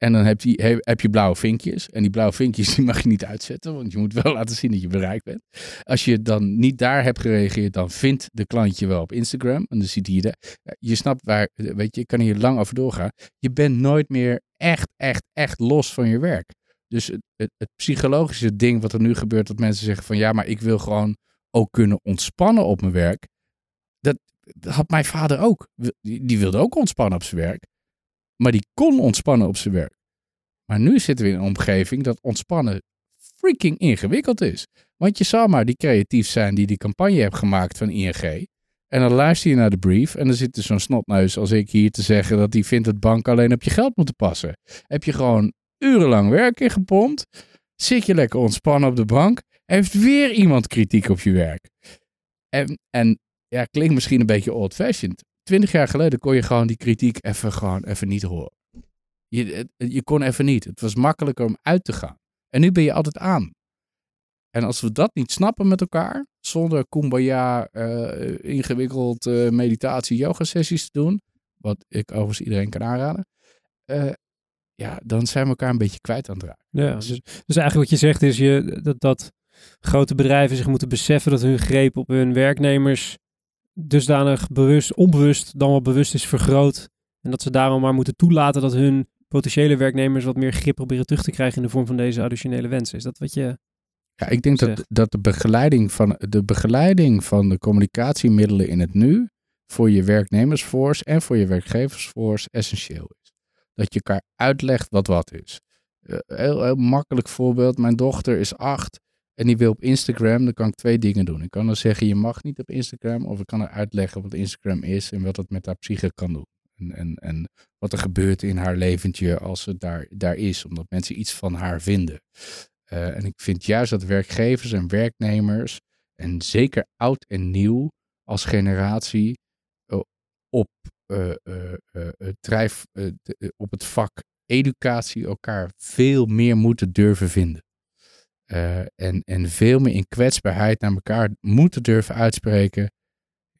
En dan heb je, he- heb je blauwe vinkjes. En die blauwe vinkjes die mag je niet uitzetten, want je moet wel laten zien dat je bereikt bent. Als je dan niet daar hebt gereageerd, dan vindt de klant je wel op Instagram. En dan ziet hij de. Je snapt waar, weet je, ik kan hier lang over doorgaan. Je bent nooit meer echt, echt, echt los van je werk. Dus het, het, het psychologische ding wat er nu gebeurt, dat mensen zeggen van ja, maar ik wil gewoon ook kunnen ontspannen op mijn werk. Dat, dat had mijn vader ook. Die wilde ook ontspannen op zijn werk. Maar die kon ontspannen op zijn werk. Maar nu zitten we in een omgeving dat ontspannen freaking ingewikkeld is. Want je zou maar die creatief zijn die die campagne hebt gemaakt van ING. En dan luister je naar de brief en dan zit er zo'n snotneus als ik hier te zeggen dat die vindt dat banken alleen op je geld moeten passen. Heb je gewoon urenlang werk ingepompt, zit je lekker ontspannen op de bank, heeft weer iemand kritiek op je werk. En, en ja, klinkt misschien een beetje old-fashioned. Twintig jaar geleden kon je gewoon die kritiek even gewoon even niet horen. Je, je kon even niet. Het was makkelijker om uit te gaan. En nu ben je altijd aan. En als we dat niet snappen met elkaar, zonder kumbaya, eh, ingewikkeld eh, meditatie, yoga sessies te doen, wat ik overigens iedereen kan aanraden, eh, ja, dan zijn we elkaar een beetje kwijt aan het raken. Ja, dus, dus eigenlijk wat je zegt is je, dat, dat grote bedrijven zich moeten beseffen dat hun greep op hun werknemers dusdanig bewust, onbewust dan wel bewust is vergroot. En dat ze daarom maar moeten toelaten dat hun potentiële werknemers wat meer grip proberen terug te krijgen in de vorm van deze additionele wensen. Is dat wat je... Ja, ik denk dat, dat de, begeleiding van, de begeleiding van de communicatiemiddelen in het nu voor je werknemersforce en voor je werkgeversforce essentieel is. Dat je elkaar uitlegt wat wat is. Eh, heel, heel makkelijk voorbeeld. Mijn dochter is acht En die wil op Instagram, dan kan ik twee dingen doen. Ik kan dan zeggen, je mag niet op Instagram. Of ik kan er uitleggen wat Instagram is en wat het met haar psyche kan doen. En, en, en wat er gebeurt in haar leventje als ze daar, daar is. Omdat mensen iets van haar vinden. Eh, en ik vind juist dat werkgevers en werknemers, en zeker oud en nieuw als generatie, eh, eh, drijf, op het vak educatie elkaar veel meer moeten durven vinden. Eh, en, en veel meer in kwetsbaarheid naar elkaar moeten durven uitspreken.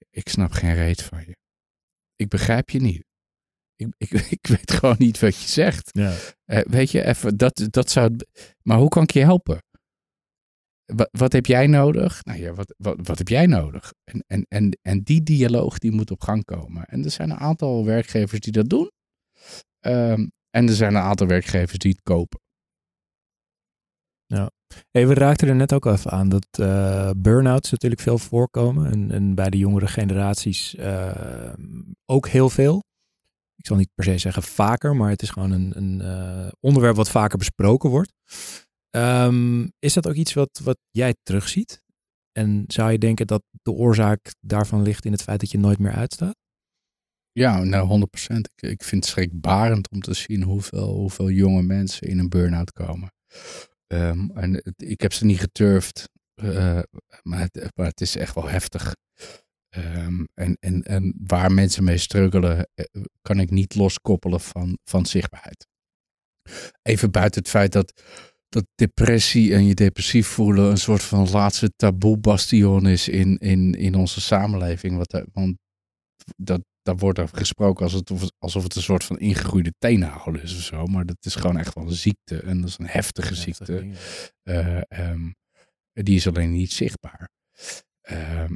Ik snap geen reet van je. Ik begrijp je niet. Ik, ik, ik weet gewoon niet wat je zegt. Ja. Eh, weet je, even, dat, dat zou. Maar hoe kan ik je helpen? Wat, wat heb jij nodig? Nou ja, wat, wat, wat heb jij nodig? En, en, en, en die dialoog die moet op gang komen. En er zijn een aantal werkgevers die dat doen. Ehm, en er zijn een aantal werkgevers die het kopen. Hey, we raakten er net ook even aan dat eh burn-outs natuurlijk veel voorkomen. En, en bij de jongere generaties eh, ook heel veel. Ik zal niet per se zeggen vaker, maar het is gewoon een, een eh, onderwerp wat vaker besproken wordt. Ehm, is dat ook iets wat, wat jij terugziet? En zou je denken dat de oorzaak daarvan ligt in het feit dat je nooit meer uitstaat? Ja, nou 100%. Ik, ik vind het schrikbarend om te zien hoeveel, hoeveel jonge mensen in een burn-out komen. Ehm, en het- ik heb ze niet geturfd, eh, maar, het, maar het is echt wel heftig. Ehm, en, en, en waar mensen mee struggelen, eh, kan ik niet loskoppelen van, van zichtbaarheid. Even buiten het feit dat, dat depressie en je depressief voelen een soort van laatste taboe bastion is in, in, in onze samenleving. Wat, want dat, daar wordt er gesproken alsof het, alsof het een soort van ingegroeide teennagel is of zo. Maar dat is gewoon echt wel een ziekte. En dat is een heftige ziekte. Eh, ehm, die is alleen niet zichtbaar. Ehm,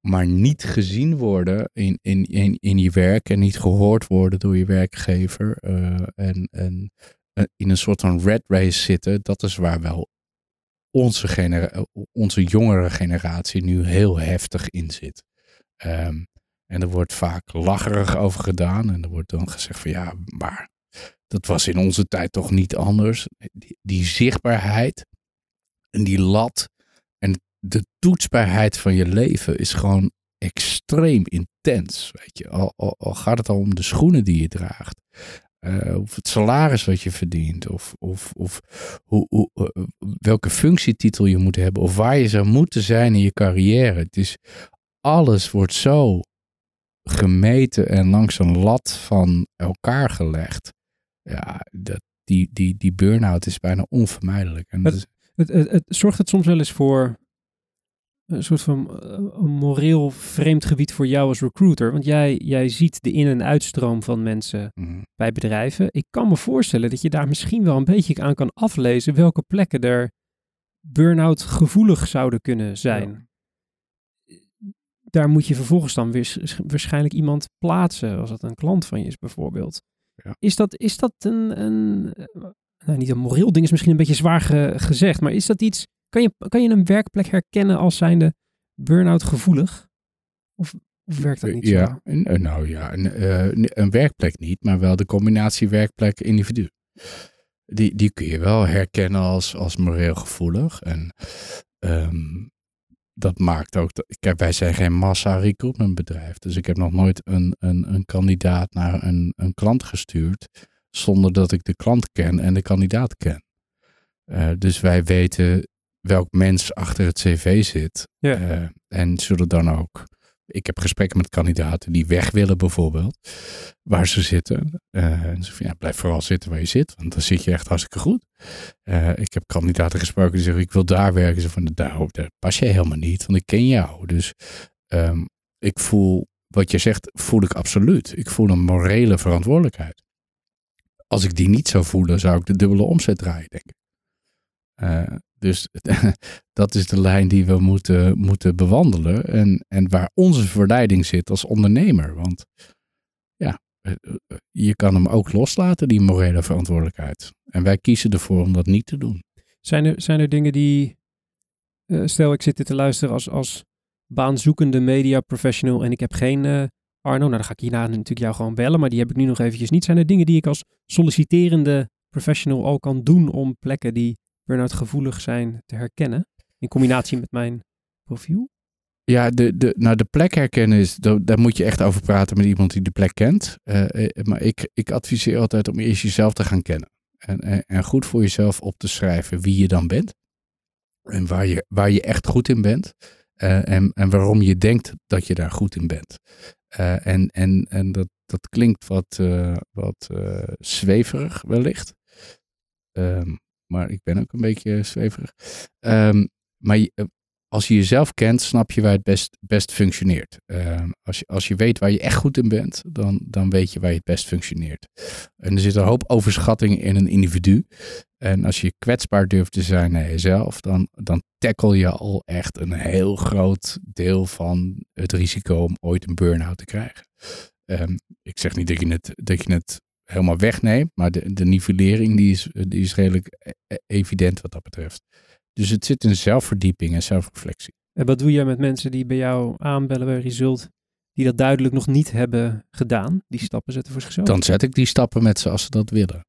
maar niet gezien worden in, in, in, in je werk en niet gehoord worden door je werkgever. eh, en, en eh, in een soort van red race zitten, dat is waar wel onze, onze jongere generatie nu heel heftig in zit. Ehm, en er wordt vaak lacherig over gedaan. En er wordt dan gezegd van ja, maar dat was in onze tijd toch niet anders. Die, zichtbaarheid en die lat en de toetsbaarheid van je leven is gewoon extreem intens. Weet je, al gaat het al om de schoenen die je draagt. eh, of het salaris wat je verdient. Of, of, of hoe, hoe, eh, welke functietitel je moet hebben. Of waar je zou moeten zijn in je carrière. Het is, alles wordt zo gemeten en langs een lat van elkaar gelegd. Ja, dat, die, die, die burn-out is bijna onvermijdelijk. En dat is- Het, het, het zorgt het soms wel eens voor een soort van eh, een moreel vreemd gebied voor jou als recruiter. Want jij, jij ziet de in- en uitstroom van mensen mm, bij bedrijven. Ik kan me voorstellen dat je daar misschien wel een beetje aan kan aflezen welke plekken er burn-out gevoelig zouden kunnen zijn. Daar moet je vervolgens dan weer waarschijnlijk iemand plaatsen, als dat een klant van je is bijvoorbeeld. Ja. Is dat, is dat een, een eh, nou, niet een moreel ding is misschien een beetje zwaar ge- gezegd, maar is dat iets, kan je, kan je een werkplek herkennen als zijnde burn-out gevoelig? Of, of werkt dat niet ja, zo? eh, nou ja, een, eh, een werkplek niet, maar wel de combinatie werkplek-individu. Die, die kun je wel herkennen als, als moreel gevoelig. En ehm, dat maakt ook, kijk, wij zijn geen massa recruitment bedrijf. Dus ik heb nog nooit een, een, een kandidaat naar een, een klant gestuurd zonder dat ik de klant ken en de kandidaat ken. Eh, dus wij weten welk mens achter het cv zit. Ja. Eh, en zullen dan ook. Ik heb gesprekken met kandidaten die weg willen, bijvoorbeeld, waar ze zitten. Eh, en ja, blijf vooral zitten waar je zit, want dan zit je echt hartstikke goed. Eh, ik heb kandidaten gesproken die zeggen: Ik wil daar werken. Ze van daar, daar pas je helemaal niet, want ik ken jou. Dus ehm, ik voel, wat je zegt, voel ik absoluut. Ik voel een morele verantwoordelijkheid. Als ik die niet zou voelen, zou ik de dubbele omzet draaien, denk ik. Eh, dus dat is de lijn die we moeten, moeten bewandelen. En, en waar onze verleiding zit als ondernemer. Want ja, eh, eh, je kan hem ook loslaten, die morele verantwoordelijkheid. En wij kiezen ervoor om dat niet te doen. Zijn er, zijn er dingen die, eh, stel ik zit dit te luisteren als, als baanzoekende media professional en ik heb geen eh, Arno, nou dan ga ik hierna natuurlijk jou gewoon bellen, maar die heb ik nu nog eventjes niet. Zijn er dingen die ik als solliciterende professional al kan doen om plekken die burn-out gevoelig zijn te herkennen? In combinatie met mijn profiel. Ja, de, de, nou de plek herkennen is, daar, moet je echt over praten met iemand die de plek kent. Eh, eh, maar ik, ik adviseer altijd om eerst jezelf te gaan kennen. En, en, goed voor jezelf op te schrijven wie je dan bent. En waar je, waar je echt goed in bent. Eh, en, en waarom je denkt dat je daar goed in bent. En en, en dat, dat klinkt wat, wat zweverig wellicht. Ehm, maar ik ben ook een beetje zweverig. Ehm, maar eh, als je jezelf kent, snap je waar het best, best functioneert. Ehm, als, je, als je weet waar je echt goed in bent, dan, dan weet je waar je het best functioneert. En er zit een hoop overschatting in een individu. En als je kwetsbaar durft te zijn naar jezelf, dan, dan tackle je al echt een heel groot deel van het risico om ooit een burn-out te krijgen. Ehm, ik zeg niet dat je het, dat je het helemaal wegneemt, maar de, de nivellering die is, die is redelijk e- e- evident wat dat betreft. Dus het zit in zelfverdieping en zelfreflectie. En wat doe je met mensen die bij jou aanbellen bij Result, die dat duidelijk nog niet hebben gedaan, die stappen zetten voor zichzelf? Dan zet ik die stappen met ze als ze dat willen.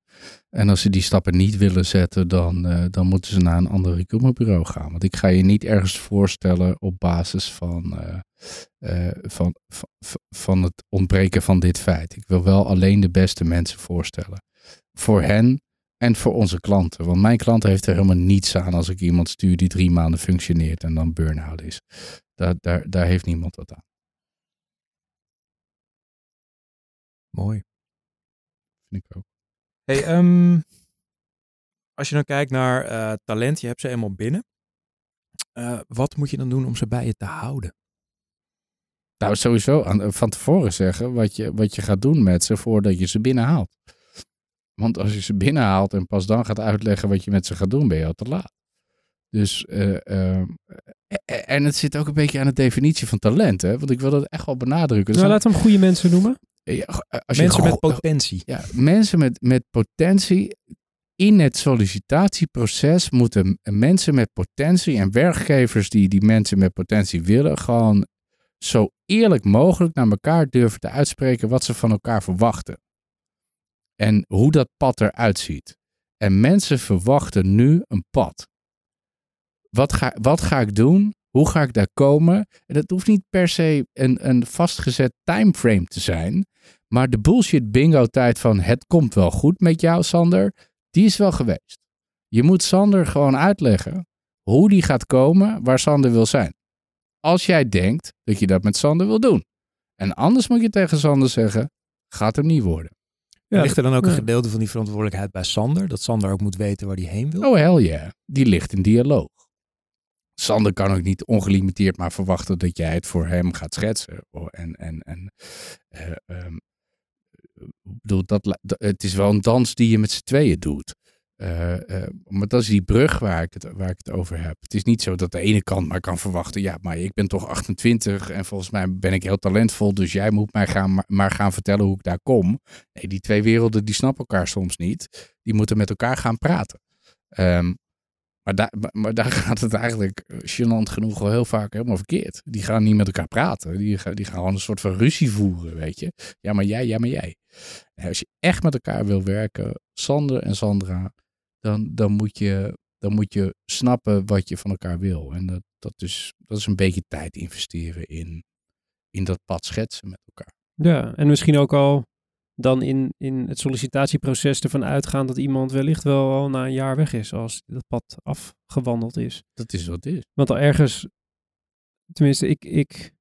En als ze die stappen niet willen zetten, dan, eh, dan moeten ze naar een ander recruitmentbureau gaan. Want ik ga je niet ergens voorstellen op basis van, eh, eh, van, van, van het ontbreken van dit feit. Ik wil wel alleen de beste mensen voorstellen. Voor hen en voor onze klanten. Want mijn klant heeft er helemaal niets aan als ik iemand stuur die drie maanden functioneert en dan burn-out is. Daar, daar, daar heeft niemand wat aan. Mooi. Vind ik ook. Hey, ehm, als je dan kijkt naar eh, talent, je hebt ze eenmaal binnen. Eh, wat moet je dan doen om ze bij je te houden? Nou, sowieso aan, van tevoren zeggen wat je, wat je gaat doen met ze voordat je ze binnenhaalt. Want als je ze binnenhaalt en pas dan gaat uitleggen wat je met ze gaat doen, ben je al te laat. Dus, eh, ehm, eh, eh, en het zit ook een beetje aan de definitie van talent, hè? Want ik wil dat echt wel benadrukken. nou, Dus laten we hem goede mensen noemen. ja, als je Mensen met potentie. ja, mensen met, met potentie. In het sollicitatieproces moeten mensen met potentie en werkgevers die die mensen met potentie willen, gewoon zo eerlijk mogelijk naar elkaar durven te uitspreken wat ze van elkaar verwachten. En hoe dat pad eruit ziet. En mensen verwachten nu een pad. Wat ga, wat ga ik doen? Hoe ga ik daar komen? En dat hoeft niet per se een, een vastgezet timeframe te zijn. Maar de bullshit bingo tijd van het komt wel goed met jou, Sander, die is wel geweest. Je moet Sander gewoon uitleggen hoe die gaat komen waar Sander wil zijn. Als jij denkt dat je dat met Sander wil doen. En anders moet je tegen Sander zeggen, gaat hem niet worden. Ja, Ligt er dan ook een gedeelte van die verantwoordelijkheid bij Sander? Dat Sander ook moet weten waar hij heen wil? Oh hell yeah, die ligt in dialoog. Sander kan ook niet ongelimiteerd maar verwachten dat jij het voor hem gaat schetsen. Oh, En, en, en eh, ehm, ik bedoel, dat, la- dat- het is wel een dans die je met z'n tweeën doet. Eh, eh, maar dat is die brug waar ik, het, waar ik het over heb. Het is niet zo dat de ene kant maar kan verwachten. Ja, maar ik ben toch 28 en volgens mij ben ik heel talentvol. Dus jij moet mij gaan, maar, gaan vertellen hoe ik daar kom. Nee, die twee werelden die snappen elkaar soms niet. Die moeten met elkaar gaan praten. Ehm, maar, daar maar, daar gaat het eigenlijk eh, gênant genoeg wel heel vaak helemaal verkeerd. Die gaan niet met elkaar praten. Die, gaan- die gaan gewoon een soort van ruzie voeren, weet je. Ja, maar jij, ja, maar jij. Als je echt met elkaar wil werken, Sander en Sandra, dan, dan, moet, je, dan moet je snappen wat je van elkaar wil. En dat, dat, is, dat is een beetje tijd investeren in, in dat pad schetsen met elkaar. Ja, en misschien ook al dan in, in het sollicitatieproces ervan uitgaan dat iemand wellicht wel al na een jaar weg is als dat pad afgewandeld is. Dat is wat het is. Want al ergens, tenminste, ik, ik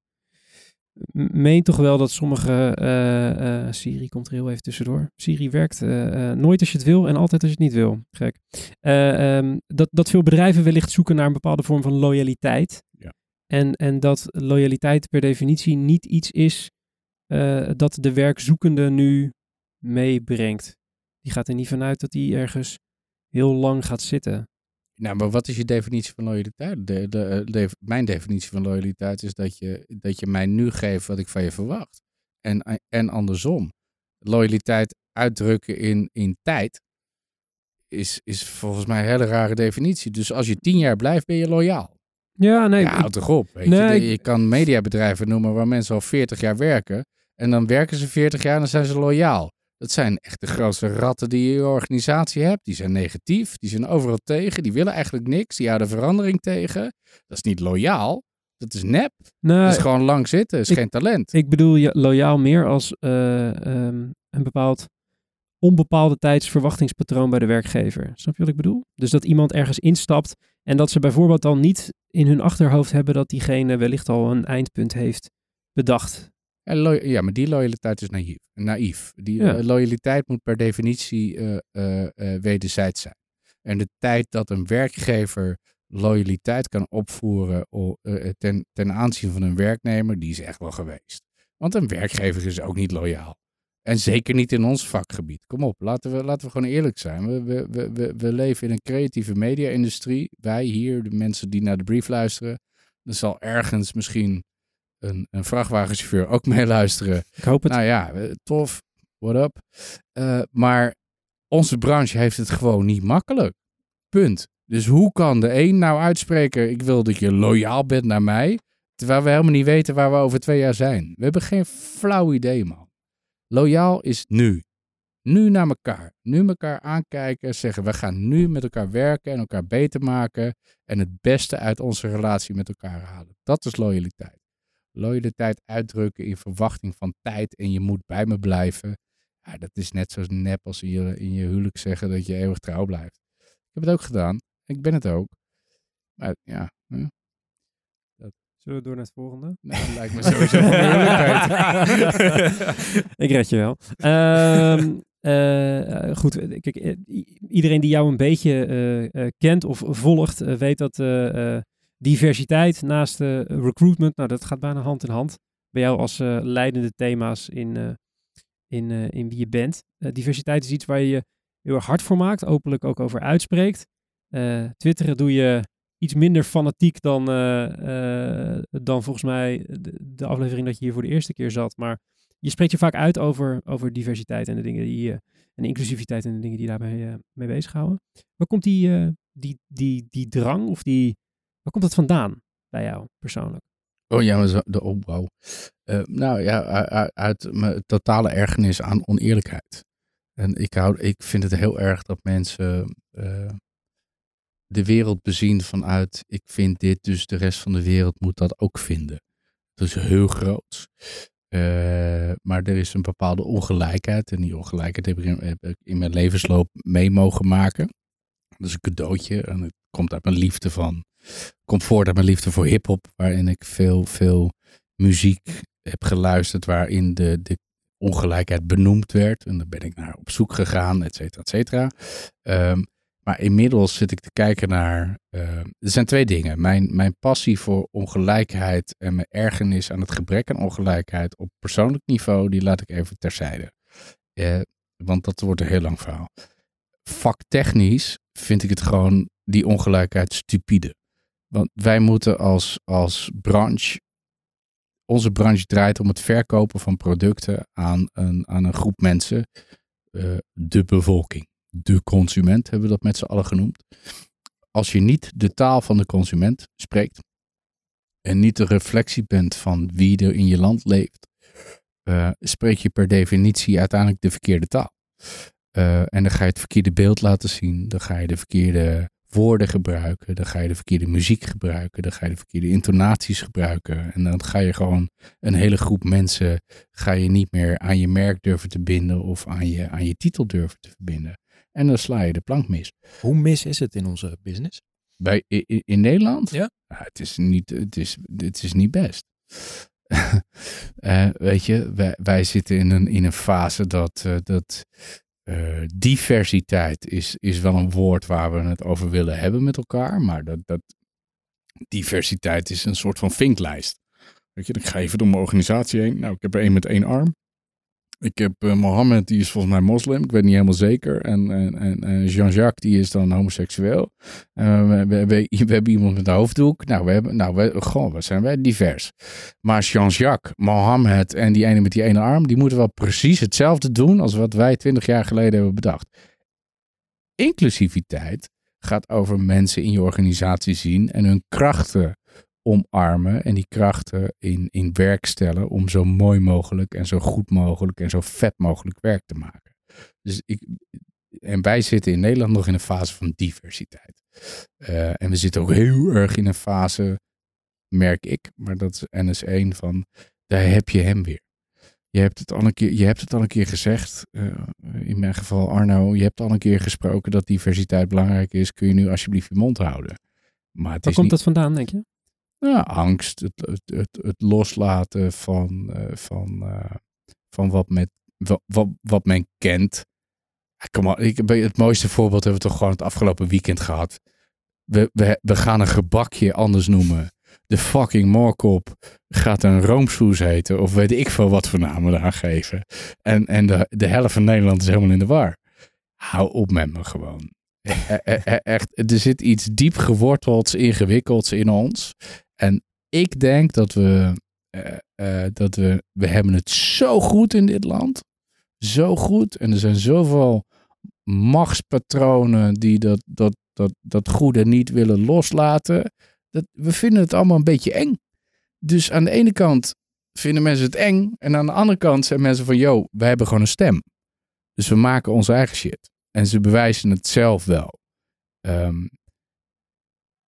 meen toch wel dat sommige. eh, Siri komt er heel even tussendoor. Siri werkt eh, nooit als je het wil en altijd als je het niet wil. Gek. Eh, ehm, dat, dat veel bedrijven wellicht zoeken naar een bepaalde vorm van loyaliteit. Ja. En, en dat loyaliteit per definitie niet iets is dat de werkzoekende nu meebrengt. Die gaat er niet vanuit dat die ergens heel lang gaat zitten. Nou, maar wat is je definitie van loyaliteit? De, de, eh, de- mijn definitie van loyaliteit is dat je, dat je mij nu geeft wat ik van je verwacht. En, en andersom. Loyaliteit uitdrukken in, in tijd is, is volgens mij een hele rare definitie. Dus als je tien jaar blijft, ben je loyaal. Ja, nee. ja, houd toch op. Weet Nee, je. Je kan mediabedrijven noemen waar mensen al 40 jaar werken. En dan werken ze 40 jaar en dan zijn ze loyaal. Dat zijn echt de grootste ratten die je in je organisatie hebt. Die zijn negatief, die zijn overal tegen, die willen eigenlijk niks, die houden verandering tegen. Dat is niet loyaal, dat is nep. Nou, Dat is gewoon lang zitten, is ik- geen talent. Ik bedoel je loyaal meer als eh, ehm, een bepaald onbepaalde tijds verwachtingspatroon bij de werkgever. Snap je wat ik bedoel? Dus dat iemand ergens instapt en dat ze bijvoorbeeld dan niet in hun achterhoofd hebben dat diegene wellicht al een eindpunt heeft bedacht. Ja, maar die loyaliteit is naïef. naïef. Die Ja. eh, loyaliteit moet per definitie eh, wederzijds zijn. En de tijd dat een werkgever loyaliteit kan opvoeren ten, ten aanzien van een werknemer, die is echt wel geweest. Want een werkgever is ook niet loyaal. En zeker niet in ons vakgebied. Kom op, laten we, laten we gewoon eerlijk zijn. We, we, we, we, we leven in een creatieve media-industrie. Wij hier, de mensen die naar de brief luisteren. Er zal ergens misschien een, een vrachtwagenchauffeur ook meeluisteren. Ik hoop het. Nou ja, eh, tof. What up? Eh, maar onze branche heeft het gewoon niet makkelijk. Punt. Dus hoe kan de een nou uitspreken: ik wil dat je loyaal bent naar mij, terwijl we helemaal niet weten waar we over twee jaar zijn? We hebben geen flauw idee, man. Loyaal is nu. Nu naar elkaar. Nu elkaar aankijken, zeggen we gaan nu met elkaar werken en elkaar beter maken en het beste uit onze relatie met elkaar halen. Dat is loyaliteit. Loyaliteit uitdrukken in verwachting van tijd en je moet bij me blijven. Ja, dat is net zo nep als in je, in je huwelijk zeggen dat je eeuwig trouw blijft. Ik heb het ook gedaan. Ik ben het ook. Maar ja, Zullen we door naar het volgende? nou, dat lijkt me sowieso moeilijkheid. ik red je wel. Ehm, eh, goed, eh, kijk, eh, iedereen die jou een beetje kent of volgt, weet dat diversiteit naast eh, recruitment, nou dat gaat bijna hand in hand. Bij jou als eh, leidende thema's in, eh, in, in wie je bent. Diversiteit is iets waar je heel erg hard voor maakt, openlijk ook over uitspreekt. Twitteren doe je iets minder fanatiek dan, dan volgens mij de, aflevering dat je hier voor de eerste keer zat. Maar je spreekt je vaak uit over, over diversiteit en de dingen die je, en inclusiviteit en de dingen die daarbij eh, mee bezighouden. Waar komt die, die, die, die drang of die, waar komt dat vandaan bij jou persoonlijk? Oh ja, de opbouw. Eh, nou ja, uit mijn totale ergernis aan oneerlijkheid. En ik, hou, ik vind het heel erg dat mensen eh, de wereld bezien vanuit ik vind dit, dus de rest van de wereld moet dat ook vinden. Dat is heel groot. Eh, maar er is een bepaalde ongelijkheid. En die ongelijkheid heb ik, in, heb ik in mijn levensloop mee mogen maken. Dat is een cadeautje. En het komt uit mijn liefde van. Voort uit mijn liefde voor hip-hop. Waarin ik veel, veel muziek heb geluisterd. Waarin de, de ongelijkheid benoemd werd. En daar ben ik naar op zoek gegaan, et cetera, et cetera. Ehm, maar inmiddels zit ik te kijken naar. eh, er zijn twee dingen. Mijn, mijn passie voor ongelijkheid en mijn ergernis aan het gebrek aan ongelijkheid op persoonlijk niveau, die laat ik even terzijde. Eh, want dat wordt een heel lang verhaal. Vaktechnisch vind ik het gewoon die ongelijkheid stupide. Want wij moeten als, als branche. Onze branche draait om het verkopen van producten aan een, aan een groep mensen. eh, de bevolking de consument, hebben we dat met z'n allen genoemd. Als je niet de taal van de consument spreekt en niet de reflectie bent van wie er in je land leeft, eh, spreek je per definitie uiteindelijk de verkeerde taal. Eh, en dan ga je het verkeerde beeld laten zien, dan ga je de verkeerde woorden gebruiken, dan ga je de verkeerde muziek gebruiken, dan ga je de verkeerde intonaties gebruiken. En dan ga je gewoon een hele groep mensen ga je niet meer aan je merk durven te binden of aan je, aan je titel durven te verbinden. En dan sla je de plank mis. Hoe mis is het in onze business? Bij, i- i- in, Nederland? Ja. het, is niet, het, is, het is niet best. Eh, weet je, wij, wij zitten in een, in een fase dat, eh, dat eh, diversiteit is, is wel een woord waar we het over willen hebben met elkaar. Maar dat, dat diversiteit is een soort van vinklijst. Weet je, ik ga even door mijn organisatie heen. Nou, ik heb er één met één arm. Ik heb eh, Mohammed, die is volgens mij moslim. Ik weet niet helemaal zeker. En, en, en, Jean-Jacques, die is dan homoseksueel. We, we hebben iemand met een hoofddoek. Nou, we hebben, nou we, goh, wat zijn wij divers. Maar Jean-Jacques, Mohammed en die ene met die ene arm, die moeten wel precies hetzelfde doen als wat wij twintig jaar geleden hebben bedacht. Inclusiviteit gaat over mensen in je organisatie zien en hun krachten omarmen en die krachten in, in werk stellen om zo mooi mogelijk en zo goed mogelijk en zo vet mogelijk werk te maken. Dus ik, en wij zitten in Nederland nog in een fase van diversiteit. Eh, en we zitten ook heel erg in een fase, merk ik, maar dat is NS1 van, daar heb je hem weer. Je hebt het al een keer, je hebt het al een keer gezegd, eh, in mijn geval Arno, je hebt al een keer gesproken dat diversiteit belangrijk is. Kun je nu alsjeblieft je mond houden? Maar het Waar komt niet, dat vandaan, denk je? Ja, angst, het, het, het, loslaten van, eh, van, eh, van wat, met, wat, wat, men kent. Ja, Kom maar, ik, het mooiste voorbeeld hebben we toch gewoon het afgelopen weekend gehad. We, we, we gaan een gebakje anders noemen. De fucking moorkop gaat een roomsoes heten. Of weet ik veel wat voor namen eraan geven. En, en de, de helft van Nederland is helemaal in de war. Hou op met me gewoon. E- e- e- Echt, er zit iets diep gewortelds, ingewikkelds in ons. En ik denk dat we, eh, eh, dat we, we hebben het zo goed in dit land. Zo goed. En er zijn zoveel machtspatronen die dat, dat, dat, dat goede niet willen loslaten. Dat, we vinden het allemaal een beetje eng. Dus aan de ene kant vinden mensen het eng. En aan de andere kant zijn mensen van, yo, wij hebben gewoon een stem. Dus we maken onze eigen shit. En ze bewijzen het zelf wel. Ehm,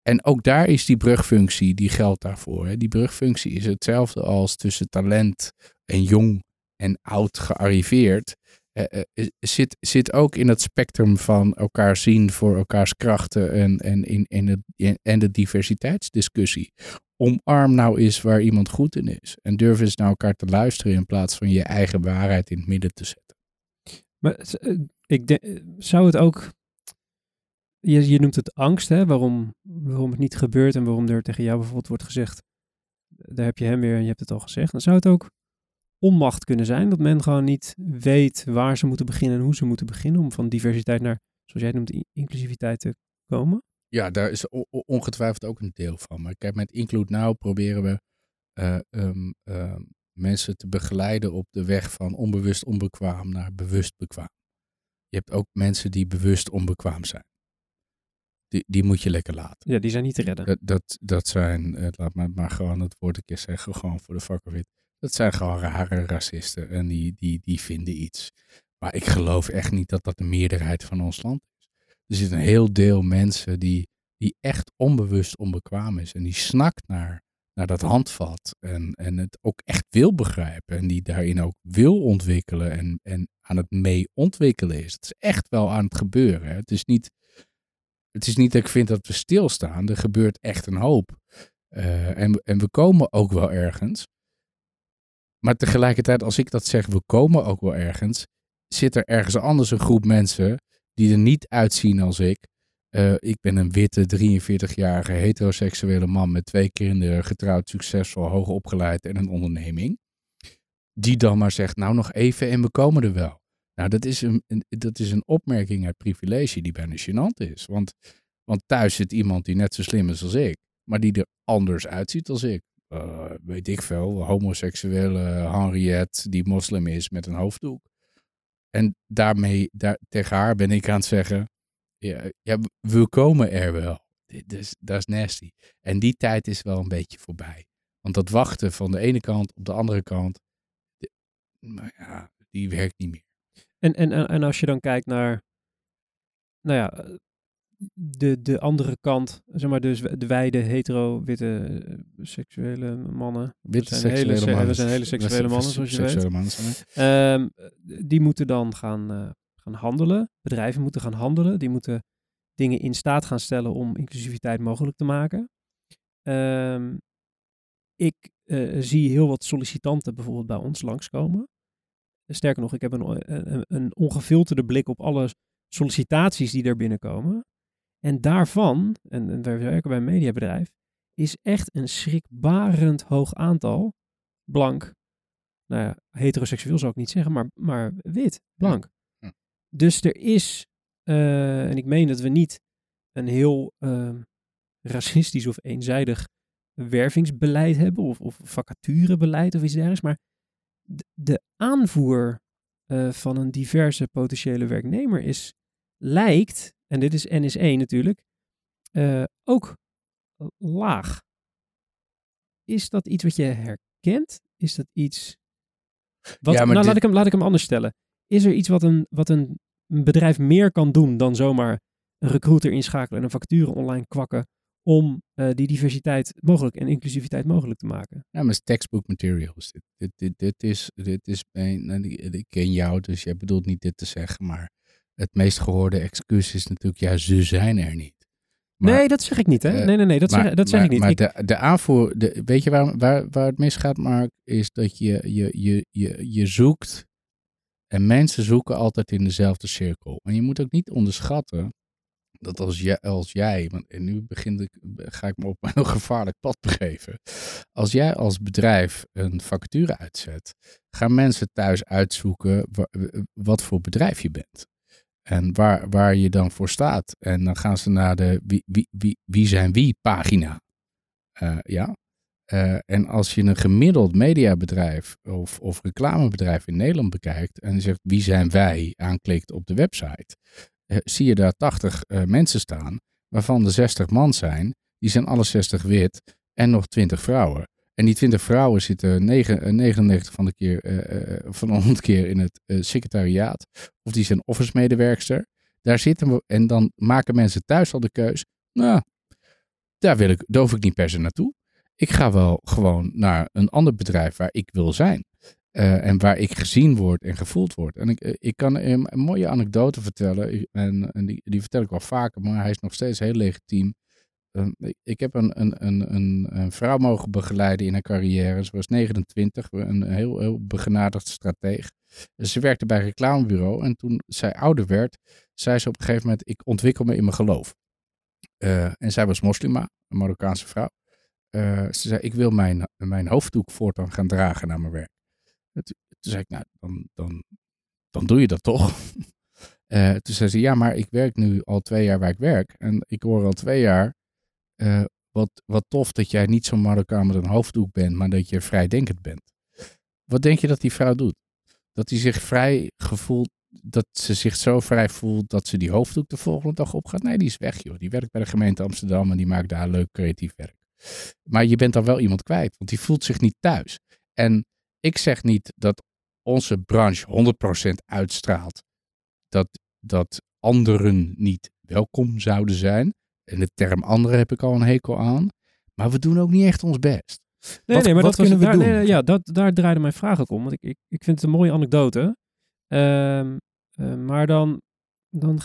en ook daar is die brugfunctie, die geldt daarvoor. Hè. Die brugfunctie is hetzelfde als tussen talent en jong en oud gearriveerd. Eh, eh, zit, zit ook in het spectrum van elkaar zien voor elkaars krachten en, en, in, in in- en de diversiteitsdiscussie. Omarm nou eens waar iemand goed in is. En durf eens naar elkaar te luisteren in plaats van je eigen waarheid in het midden te zetten. Maar eh, ik denk, zou het ook. Je, je noemt het angst, hè? Waarom, waarom het niet gebeurt en waarom er tegen jou bijvoorbeeld wordt gezegd. Daar heb je hem weer en je hebt het al gezegd. Dan zou het ook onmacht kunnen zijn. Dat men gewoon niet weet waar ze moeten beginnen en hoe ze moeten beginnen. Om van diversiteit naar, zoals jij noemt, inclusiviteit te komen. Ja, daar is ongetwijfeld ook een deel van. Maar kijk, met Include Now proberen we eh, ehm, ehm, mensen te begeleiden op de weg van onbewust onbekwaam naar bewust bekwaam. Je hebt ook mensen die bewust onbekwaam zijn. Die, die moet je lekker laten. Ja, die zijn niet te redden. Dat, dat, dat zijn, eh, laat me maar gewoon het woord een keer zeggen, gewoon voor de fuck of it. Dat zijn gewoon rare racisten en die, die, die vinden iets. Maar ik geloof echt niet dat dat de meerderheid van ons land is. Er zit een heel deel mensen die, die echt onbewust onbekwaam is. En die snakt naar, naar dat handvat. En, en het ook echt wil begrijpen. En die daarin ook wil ontwikkelen en, en aan het mee ontwikkelen is. Het is echt wel aan het gebeuren. hè. Het is niet, het is niet dat ik vind dat we stilstaan. Er gebeurt echt een hoop. Eh, en, en we komen ook wel ergens. Maar tegelijkertijd, als ik dat zeg, we komen ook wel ergens, zit er ergens anders een groep mensen die er niet uitzien als ik. Eh, ik ben een witte, 43-jarige heteroseksuele man met twee kinderen, getrouwd, succesvol, hoog opgeleid en een onderneming. Die dan maar zegt, nou nog even en we komen er wel. Nou, dat is een, dat is een opmerking uit privilege die bijna gênant is. Want, want thuis zit iemand die net zo slim is als ik, maar die er anders uitziet als ik. Eh, weet ik veel, homoseksuele Henriette die moslim is met een hoofddoek. En daarmee, daar, tegen haar ben ik aan het zeggen, ja, ja, we komen er wel. Is, dat is nasty. En die tijd is wel een beetje voorbij. Want dat wachten van de ene kant op de andere kant, de- nou ja, die werkt niet meer. En, en, en als je dan kijkt naar, nou ja, eh, de, de andere kant, zeg maar dus de wijde hetero witte eh, seksuele mannen. Witte zijn hele seksuele se- mannen. we zijn hele seksuele mannen, zoals je weet. Mannen. Ehm, die moeten dan gaan, eh, gaan handelen. Bedrijven moeten gaan handelen. Die moeten dingen in staat gaan stellen om inclusiviteit mogelijk te maken. Ehm, ik eh, zie heel wat sollicitanten bijvoorbeeld bij ons langskomen. Sterker nog, ik heb een, een, een ongefilterde blik op alle sollicitaties die er binnenkomen. En daarvan, en, en wij werken bij een mediabedrijf, is echt een schrikbarend hoog aantal blank, nou ja, heteroseksueel zou ik niet zeggen, maar, maar wit, blank. Ja. Dus er is, eh, en ik meen dat we niet een heel ehm, racistisch of eenzijdig wervingsbeleid hebben, of, of vacaturebeleid of iets dergelijks, maar de, aanvoer eh, van een diverse potentiële werknemer is, lijkt, en dit is NS1 natuurlijk, eh, ook laag. Is dat iets wat je herkent? Is dat iets... Wat, Ja, nou, dit- laat, ik hem, laat ik hem anders stellen. is er iets wat een, wat een bedrijf meer kan doen dan zomaar een recruiter inschakelen en een facturen online kwakken om eh, die diversiteit mogelijk en inclusiviteit mogelijk te maken? Ja, maar het is textbook materials. Dit, dit, dit, dit is, dit is en ik, ken jou, dus jij bedoelt niet dit te zeggen, maar het meest gehoorde excuus is natuurlijk, ja, ze zijn er niet. Maar- nee, dat zeg ik niet, hè? eh, nee, nee, nee, dat, maar, zeg, dat zeg maar- ik niet. Maar Ik- de, de aanvoer, de, weet je waar, waar, waar het misgaat, Mark? Is dat je, je, je, je, je zoekt, en mensen zoeken altijd in dezelfde cirkel. En je moet ook niet onderschatten dat als jij, als jij want en nu begin ik, ga ik me op een heel gevaarlijk pad begeven. Als jij als bedrijf een vacature uitzet, gaan mensen thuis uitzoeken wa- wat voor bedrijf je bent. En waar, waar je dan voor staat. En dan gaan ze naar de wie, wie, wie, wie zijn wie pagina. Eh, ja. Eh, en als je een gemiddeld mediabedrijf of, of reclamebedrijf in Nederland bekijkt en zegt wie zijn wij aanklikt op de website, zie je daar 80 eh, mensen staan, waarvan er 60 man zijn, die zijn alle 60 wit en nog 20 vrouwen. En die 20 vrouwen zitten negen- eh, 99 van de, keer, eh, eh, van de 100 keer in het eh, secretariaat. Of die zijn office medewerkster. Daar zitten we en dan maken mensen thuis al de keus. Nou, daar, wil ik, hoef ik niet per se naartoe. Ik ga wel gewoon naar een ander bedrijf waar ik wil zijn. Eh, en waar ik gezien word en gevoeld word. En ik, eh, ik kan een, mooie anekdote vertellen. Ik- En, en die, die vertel ik wel vaker, maar hij is nog steeds heel legitiem. Ehm, ik- heb een, een, een, een, vrouw mogen begeleiden in haar carrière. Ze was 29, een heel, heel begenadigd strateeg. Ze werkte bij een reclamebureau. En toen zij ouder werd, zei ze op een gegeven moment: Ik ontwikkel me in mijn geloof. Eh, en zij was moslima, een Marokkaanse vrouw. Eh, ze zei: Ik wil mijn, mijn hoofddoek voortaan gaan dragen naar mijn werk. En Toen, zei ik: Nou, dan, dan, dan doe je dat toch? Eh, toen zei ze: Ja, maar ik werk nu al twee jaar waar ik werk. En ik hoor al twee jaar. eh, wat, wat tof dat jij niet zo'n Marokkaan met een hoofddoek bent, maar dat je vrijdenkend bent. Wat denk je dat die vrouw doet? Dat hij zich vrij gevoeld, dat ze zich zo vrij voelt dat ze die hoofddoek de volgende dag opgaat? Nee, die is weg, joh. Die werkt bij de gemeente Amsterdam en die maakt daar leuk creatief werk. Maar je bent dan wel iemand kwijt, want die voelt zich niet thuis. En ik zeg niet dat onze branche 100% uitstraalt dat, dat anderen niet welkom zouden zijn. En de term anderen heb ik al een hekel aan. Maar we doen ook niet echt ons best. Nee, Wat- nee, maar wat dat was, kunnen we daar, doen? nee, ja, dat, daar draaide mijn vraag ook om. Want ik, ik, ik vind het een mooie anekdote. Ehm, eh, maar dan, dan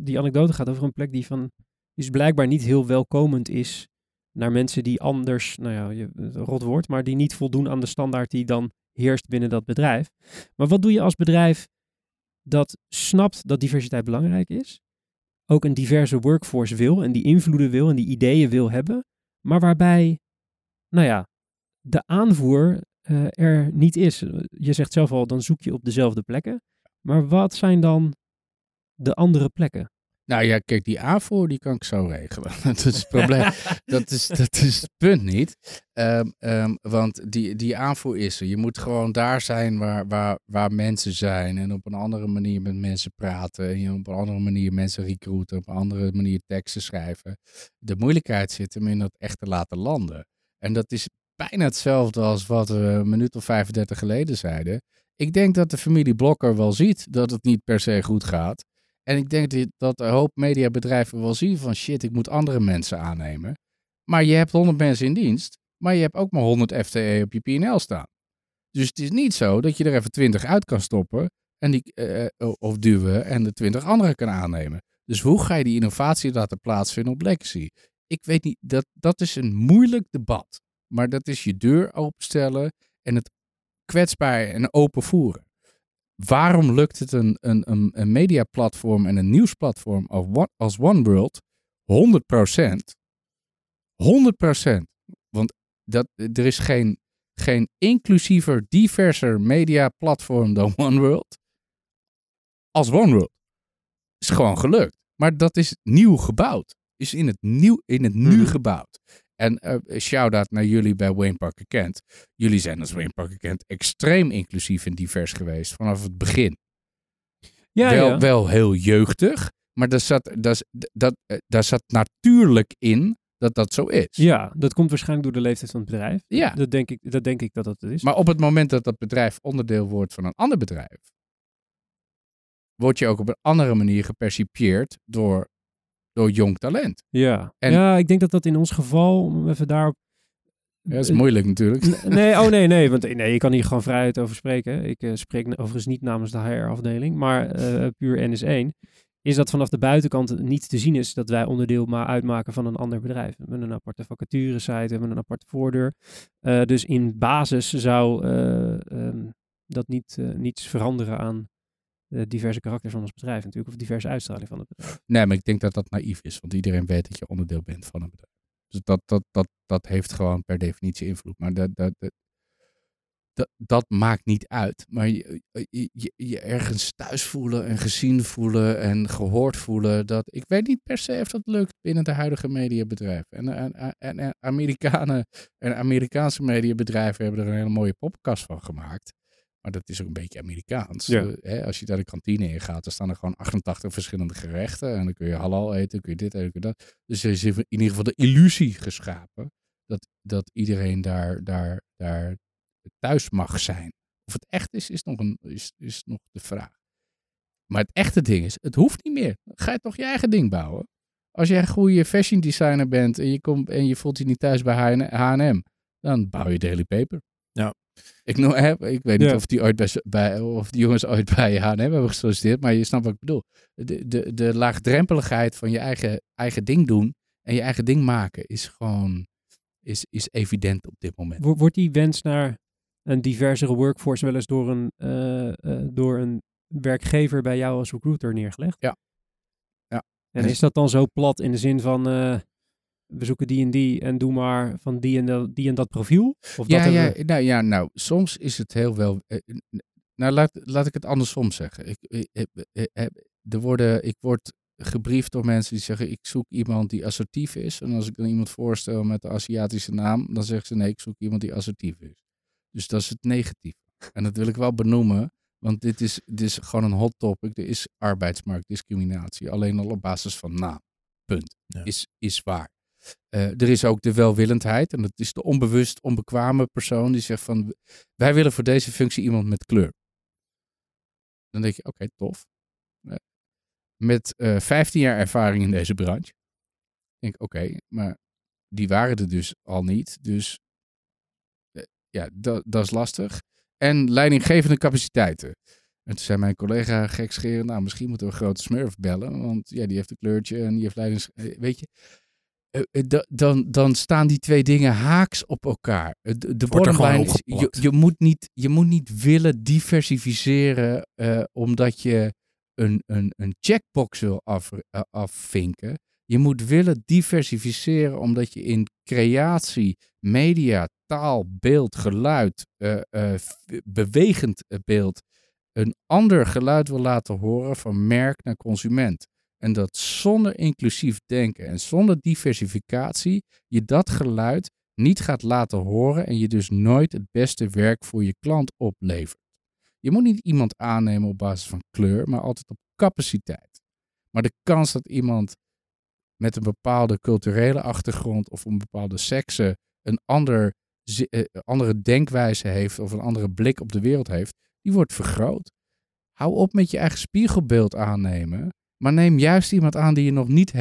die anekdote gaat over een plek die van dus blijkbaar niet heel welkomend is naar mensen die anders, nou ja, je, rot woord, maar die niet voldoen aan de standaard die dan heerst binnen dat bedrijf. Maar wat doe je als bedrijf dat snapt dat diversiteit belangrijk is, ook een diverse workforce wil en die invloeden wil en die ideeën wil hebben, maar waarbij, nou ja, de aanvoer eh, er niet is. Je zegt zelf al, dan zoek je op dezelfde plekken. Maar wat zijn dan de andere plekken? Nou ja, kijk, die aanvoer die kan ik zo regelen. dat is het probleem. dat, is, dat is punt niet. Ehm, ehm, want die, die aanvoer is er. Je moet gewoon daar zijn waar, waar, waar mensen zijn. En op een andere manier met mensen praten. En op een andere manier mensen recruiten. Op een andere manier teksten schrijven. De moeilijkheid zit hem in dat echt te laten landen. En dat is bijna hetzelfde als wat we een minuut of 35 geleden zeiden. Ik denk dat de familie Blokker wel ziet dat het niet per se goed gaat. En ik denk dat- een hoop mediabedrijven wel zien van shit, ik moet andere mensen aannemen. Maar je hebt 100 mensen in dienst, maar je hebt ook maar 100 FTE op je PNL staan. Dus het is niet zo dat je er even 20 uit kan stoppen en die, eh, of duwen en de 20 anderen kan aannemen. Dus hoe ga je die innovatie laten plaatsvinden op legacy? Ik weet niet, dat, dat is een moeilijk debat. Maar dat is je deur openstellen en het kwetsbaar en open voeren. Waarom lukt het een, een, een, een mediaplatform en een nieuwsplatform als One- OneWorld 100%? 100%. Want dat, er is geen, geen inclusiever, diverser mediaplatform dan OneWorld als OneWorld. Is gewoon gelukt. Maar dat is nieuw gebouwd. Is in het, nieuw, in het nu Mhm. gebouwd. En eh shout-out naar jullie bij Wayne Parker Kent. Jullie zijn als Wayne Parker Kent extreem inclusief en divers geweest vanaf het begin. Ja, wel, ja. wel heel jeugdig, maar daar zat, daar, dat, eh, daar zat natuurlijk in dat dat zo is. ja, dat komt waarschijnlijk door de leeftijd van het bedrijf. Ja. Dat denk ik dat, denk ik dat dat het is. Maar op het moment dat dat bedrijf onderdeel wordt van een ander bedrijf, word je ook op een andere manier gepercipieerd door, door jong talent. Ja. En- ja, ik denk dat dat in ons geval, om even daarop... Ja, dat is moeilijk natuurlijk. Nee, oh nee, nee, want nee, je kan hier gewoon vrijheid over spreken. Ik eh, spreek overigens niet namens de HR-afdeling, maar eh, puur NS1. Is dat vanaf de buitenkant niet te zien is dat wij onderdeel maar uitmaken van een ander bedrijf. We hebben een aparte vacaturesite, we hebben een aparte voordeur. Eh, dus in basis zou eh, ehm, dat niet, niets veranderen aan de diverse karakters van ons bedrijf natuurlijk, of diverse uitstraling van het bedrijf. Nee, maar ik denk dat dat naïef is. Want iedereen weet dat je onderdeel bent van een bedrijf. Dus dat, dat, dat, dat heeft gewoon per definitie invloed. Maar dat, dat, dat, dat, maakt niet uit. Maar je, je, je, je ergens thuis voelen en gezien voelen en gehoord voelen. Dat, ik weet niet per se of dat lukt binnen de huidige mediabedrijven. En, en, en, en Amerikanen en Amerikaanse mediabedrijven hebben er een hele mooie podcast van gemaakt. Maar dat is ook een beetje Amerikaans. Ja. Eh, hè, als je daar de kantine in gaat, dan staan er gewoon 88 verschillende gerechten. En dan kun je halal eten, dan kun je dit eten, kun je dat. Dus er is in ieder geval de illusie geschapen dat, dat iedereen daar, daar, daar thuis mag zijn. Of het echt is, is nog, een, is, is nog de vraag. Maar het echte ding is, het hoeft niet meer. Ga je toch je eigen ding bouwen. Als jij een goede fashion designer bent en je, komt, en je voelt je niet thuis bij H&M, dan bouw je Daily Paper. Ja. Ik, noem, hè, ik weet niet Ja. of die, ooit bij, bij, of die jongens ooit bij H&M hebben gesolliciteerd, maar je snapt wat ik bedoel. De, de, de laagdrempeligheid van je eigen, eigen ding doen en je eigen ding maken is gewoon is, is evident op dit moment. Wo- Wordt die wens naar een diversere workforce wel eens door een, eh, eh, door een werkgever bij jou als recruiter neergelegd? Ja. Ja. En is dat dan zo plat in de zin van eh, we zoeken die en die en doe maar van die en, dat- die en dat profiel? Of Ja, dat ja, we- nou, ja, nou, soms is het heel wel. eh, eh, nou, laat, laat ik het andersom zeggen. Ik, er worden, ik word gebriefd door mensen die zeggen: Ik zoek iemand die assertief is. En als ik dan iemand voorstel met een Aziatische naam, dan zeggen ze: Nee, ik zoek iemand die assertief is. Dus dat is het negatieve. En dat wil ik wel benoemen, want dit is, dit is gewoon een hot topic. Er is arbeidsmarktdiscriminatie, alleen al op basis van naam. Punt. Ja. Is, is waar. Eh, er is ook de welwillendheid. En dat is de onbewust onbekwame persoon die zegt van... Wij willen voor deze functie iemand met kleur. Dan denk je, oké, tof. Eh, met eh 15 jaar ervaring in deze branche. denk ik, oké, maar die waren er dus al niet. Dus ja, dat, is lastig. En leidinggevende capaciteiten. En toen zei mijn collega gekscherend, nou misschien moeten we grote smurf bellen. Want ja, die heeft een kleurtje en die heeft leidings... Weet je, dan, dan staan die twee dingen haaks op elkaar. Eh, De, de is, je, je, moet niet, je moet niet willen diversificeren eh, omdat je een, een, een checkbox wil af, eh, afvinken. Je moet willen diversificeren omdat je in creatie, media, taal, beeld, geluid, eh, eh, bewegend eh, beeld een ander geluid wil laten horen van merk naar consument. En dat zonder inclusief denken en zonder diversificatie je dat geluid niet gaat laten horen en je dus nooit het beste werk voor je klant oplevert. Je moet niet iemand aannemen op basis van kleur, maar altijd op capaciteit. Maar de kans dat iemand met een bepaalde culturele achtergrond of een bepaalde sekse een ander, eh, andere denkwijze heeft of een andere blik op de wereld heeft, die wordt vergroot. Hou op met je eigen spiegelbeeld aannemen, maar neem juist iemand aan die je nog niet,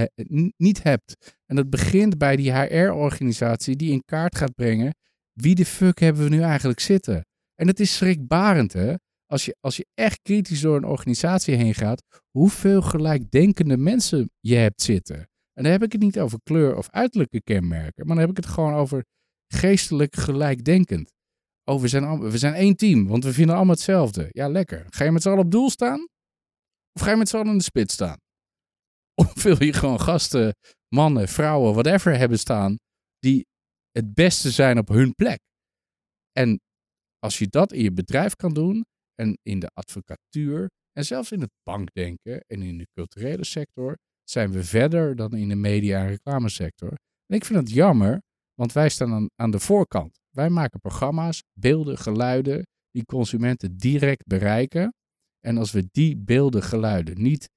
niet hebt. En dat begint bij die HR-organisatie die in kaart gaat brengen wie de fuck hebben we nu eigenlijk zitten. En het is schrikbarend hè, als je, als je echt kritisch door een organisatie heen gaat, hoeveel gelijkdenkende mensen je hebt zitten. En dan heb ik het niet over kleur of uiterlijke kenmerken, maar dan heb ik het gewoon over geestelijk gelijkdenkend. Oh, we zijn, we zijn één team, want we vinden allemaal hetzelfde. Ja, lekker. Ga je met z'n allen op doel staan? Of ga je met z'n allen in de spits staan? Of wil je gewoon gasten, mannen, vrouwen, whatever hebben staan, die het beste zijn op hun plek? En als je dat in je bedrijf kan doen, en in de advocatuur, en zelfs in het bankdenken en in de culturele sector, zijn we verder dan in de media- en reclamesector. En ik vind het jammer, want wij staan aan, aan de voorkant. Wij maken programma's, beelden, geluiden die consumenten direct bereiken. En als we die beelden, geluiden niet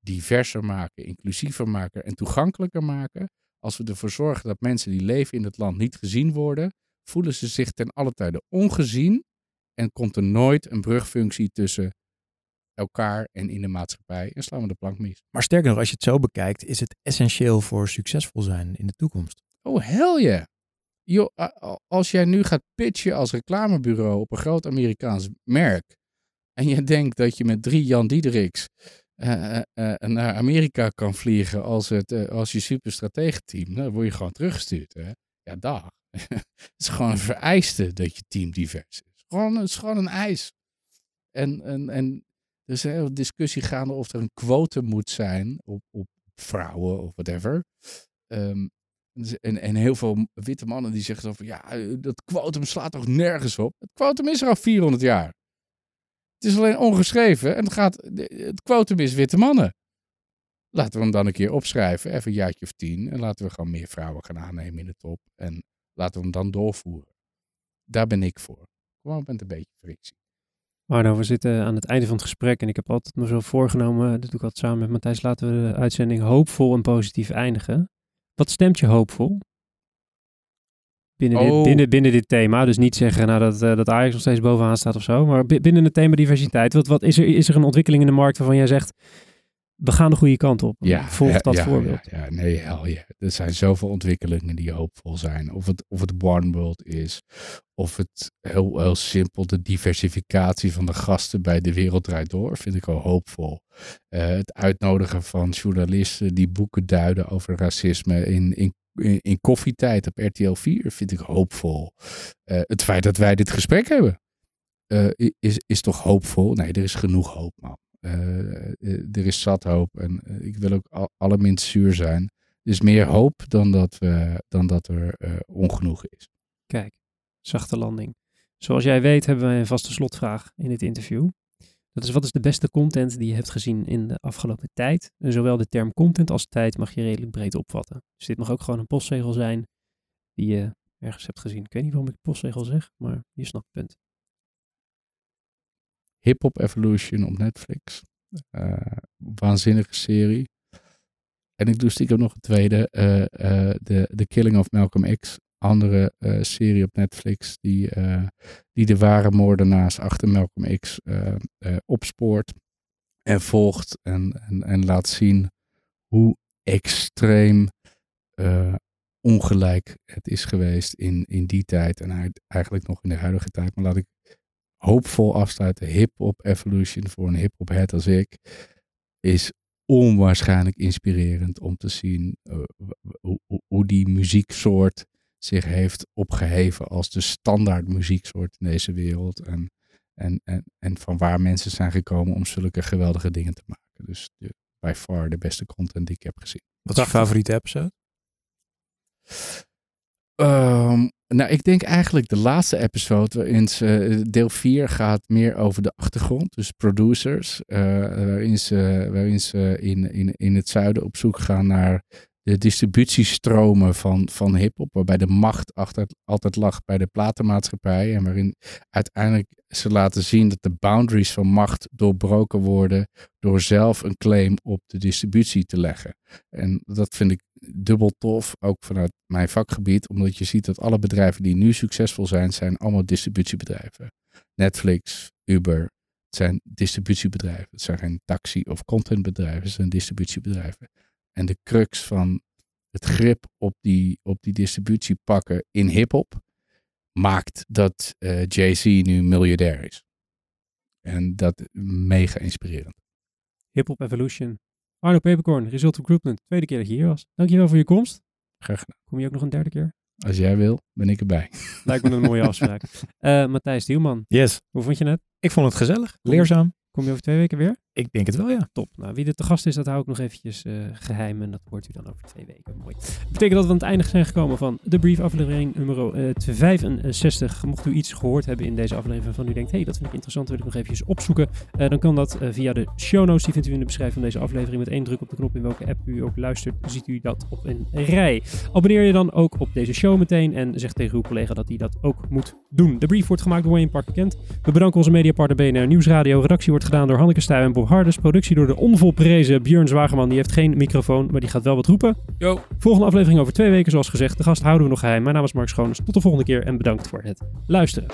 diverser maken, inclusiever maken en toegankelijker maken, als we ervoor zorgen dat mensen die leven in het land niet gezien worden, voelen ze zich ten alle tijde ongezien en komt er nooit een brugfunctie tussen elkaar en in de maatschappij en slaan we de plank mis. Maar sterker nog, als je het zo bekijkt, is het essentieel voor succesvol zijn in de toekomst. Oh, hell yeah. Als jij nu gaat pitchen als reclamebureau op een groot Amerikaans merk. En je denkt dat je met drie Jan Diederiks eh, eh, eh, naar Amerika kan vliegen als, het, eh, als je superstrategenteam. Dan word je gewoon teruggestuurd. Hè? Ja, dag. het is gewoon een vereiste dat je team divers is. Gewoon, het is gewoon een eis. En, en, en er is een hele discussie gaande of er een quote moet zijn op, op vrouwen of whatever. Ehm, en, en heel veel witte mannen die zeggen dan van ja, dat quotum slaat toch nergens op. Het quotum is er al 400 jaar. Het is alleen ongeschreven en het, gaat, het quotum is witte mannen. Laten we hem dan een keer opschrijven, even een jaartje of tien. En laten we gewoon meer vrouwen gaan aannemen in de top. En laten we hem dan doorvoeren. Daar ben ik voor. Gewoon met een beetje frictie. Arno, we zitten aan het einde van het gesprek en ik heb altijd me zo voorgenomen, dat doe ik altijd samen met Matthijs, laten we de uitzending hoopvol en positief eindigen. Wat stemt je hoopvol? Binnen, Oh. dit, binnen, binnen dit thema, dus niet zeggen nou, dat, eh, dat Ajax nog steeds bovenaan staat of zo, maar bi- binnen het thema diversiteit, wat, wat is, er, is er een ontwikkeling in de markt waarvan jij zegt, we gaan de goede kant op? Volg ja, dat ja, voorbeeld. Ja, nee, hel ja. Er zijn zoveel ontwikkelingen die hoopvol zijn. Of het, of het One World is. Of het heel, heel simpel de diversificatie van de gasten bij De Wereld Draait Door. Vind ik al hoopvol. Eh, het uitnodigen van journalisten die boeken duiden over racisme in, in, in, koffietijd op RTL 4 vind ik hoopvol. Eh, het feit dat wij dit gesprek hebben eh, is, is toch hoopvol? Nee, er is genoeg hoop, man. Eh, er is zat hoop en ik wil ook al, allerminst zuur zijn. Er is meer hoop dan dat, we, dan dat er ongenoegen is. Kijk, zachte landing. Zoals jij weet hebben wij een vaste slotvraag in dit interview. Dat is wat is de beste content die je hebt gezien in de afgelopen tijd? En zowel de term content als tijd mag je redelijk breed opvatten. Dus dit mag ook gewoon een postzegel zijn die je ergens hebt gezien. Ik weet niet waarom ik postzegel zeg, maar je snapt het punt. Hip Hop Evolution op Netflix. Eh, waanzinnige serie. En ik doe stiekem nog een tweede. eh, de, The Killing of Malcolm X. Andere eh, serie op Netflix die, eh, die de ware moordenaars achter Malcolm X eh, opspoort. En volgt en, en, laat zien hoe extreem ongelijk het is geweest in, in die tijd. En eigenlijk nog in de huidige tijd. Maar laat ik hoopvol afsluiten. Hip-hop evolution voor een hip-hop head als ik is onwaarschijnlijk inspirerend om te zien hoe- hoe die muzieksoort zich heeft opgeheven als de standaard muzieksoort in deze wereld. En, en, en, en van waar mensen zijn gekomen om zulke geweldige dingen te maken. Dus de, by far de beste content die ik heb gezien. Wat is je favoriete episode? Ehm, nou, ik denk eigenlijk de laatste episode, waarin ze, eh, deel 4 gaat meer over de achtergrond, dus producers, eh, waarin ze, waarin ze in, in, in het zuiden op zoek gaan naar de distributiestromen van, van hip-hop, waarbij de macht achter, altijd lag bij de platenmaatschappij en waarin uiteindelijk ze laten zien dat de boundaries van macht doorbroken worden door zelf een claim op de distributie te leggen. En dat vind ik dubbel tof, ook vanuit mijn vakgebied, omdat je ziet dat alle bedrijven die nu succesvol zijn, zijn allemaal distributiebedrijven. Netflix, Uber, het zijn distributiebedrijven. Het zijn geen taxi- of contentbedrijven, het zijn distributiebedrijven. En de crux van het grip op die, op die distributie pakken in hip-hop maakt dat eh, Jay-Z nu miljardair is. En dat mega inspirerend. Hip Hop Evolution. Arno Peperkorn, Result Recruitment. Tweede keer dat je hier was. Dankjewel voor je komst. Graag gedaan. Kom je ook nog een derde keer? Als jij wil, ben ik erbij. Lijkt me een mooie afspraak. Eh Matthijs Dielman, Yes. hoe vond je het? Ik vond het gezellig, leerzaam. Kom je over twee weken weer? Ik denk het wel, ja. Top. Nou, wie er te gast is, dat hou ik nog eventjes eh, geheim. En dat hoort u dan over twee weken. Mooi. Dat betekent dat we aan het einde zijn gekomen van de brief aflevering nummer eh, 65. Mocht u iets gehoord hebben in deze aflevering waarvan u denkt, hey, dat vind ik interessant, wil ik nog eventjes opzoeken. eh, dan kan dat via de show notes. Die vindt u in de beschrijving van deze aflevering. Met één druk op de knop in welke app u ook luistert, ziet u dat op een rij. Abonneer je dan ook op deze show meteen en zeg tegen uw collega dat hij dat ook moet doen. De brief wordt gemaakt door Wayne Park Kent. We bedanken onze mediapartner BNR Nieuwsradio. Redactie wordt gedaan door Hanneke Stuy en Bob Hardes. Productie door de onvolprezen Björn Zwageman. Die heeft geen microfoon, maar die gaat wel wat roepen. Yo. Volgende aflevering over twee weken, zoals gezegd. De gast houden we nog geheim. Mijn naam is Mark Schoones. Tot de volgende keer en bedankt voor het luisteren.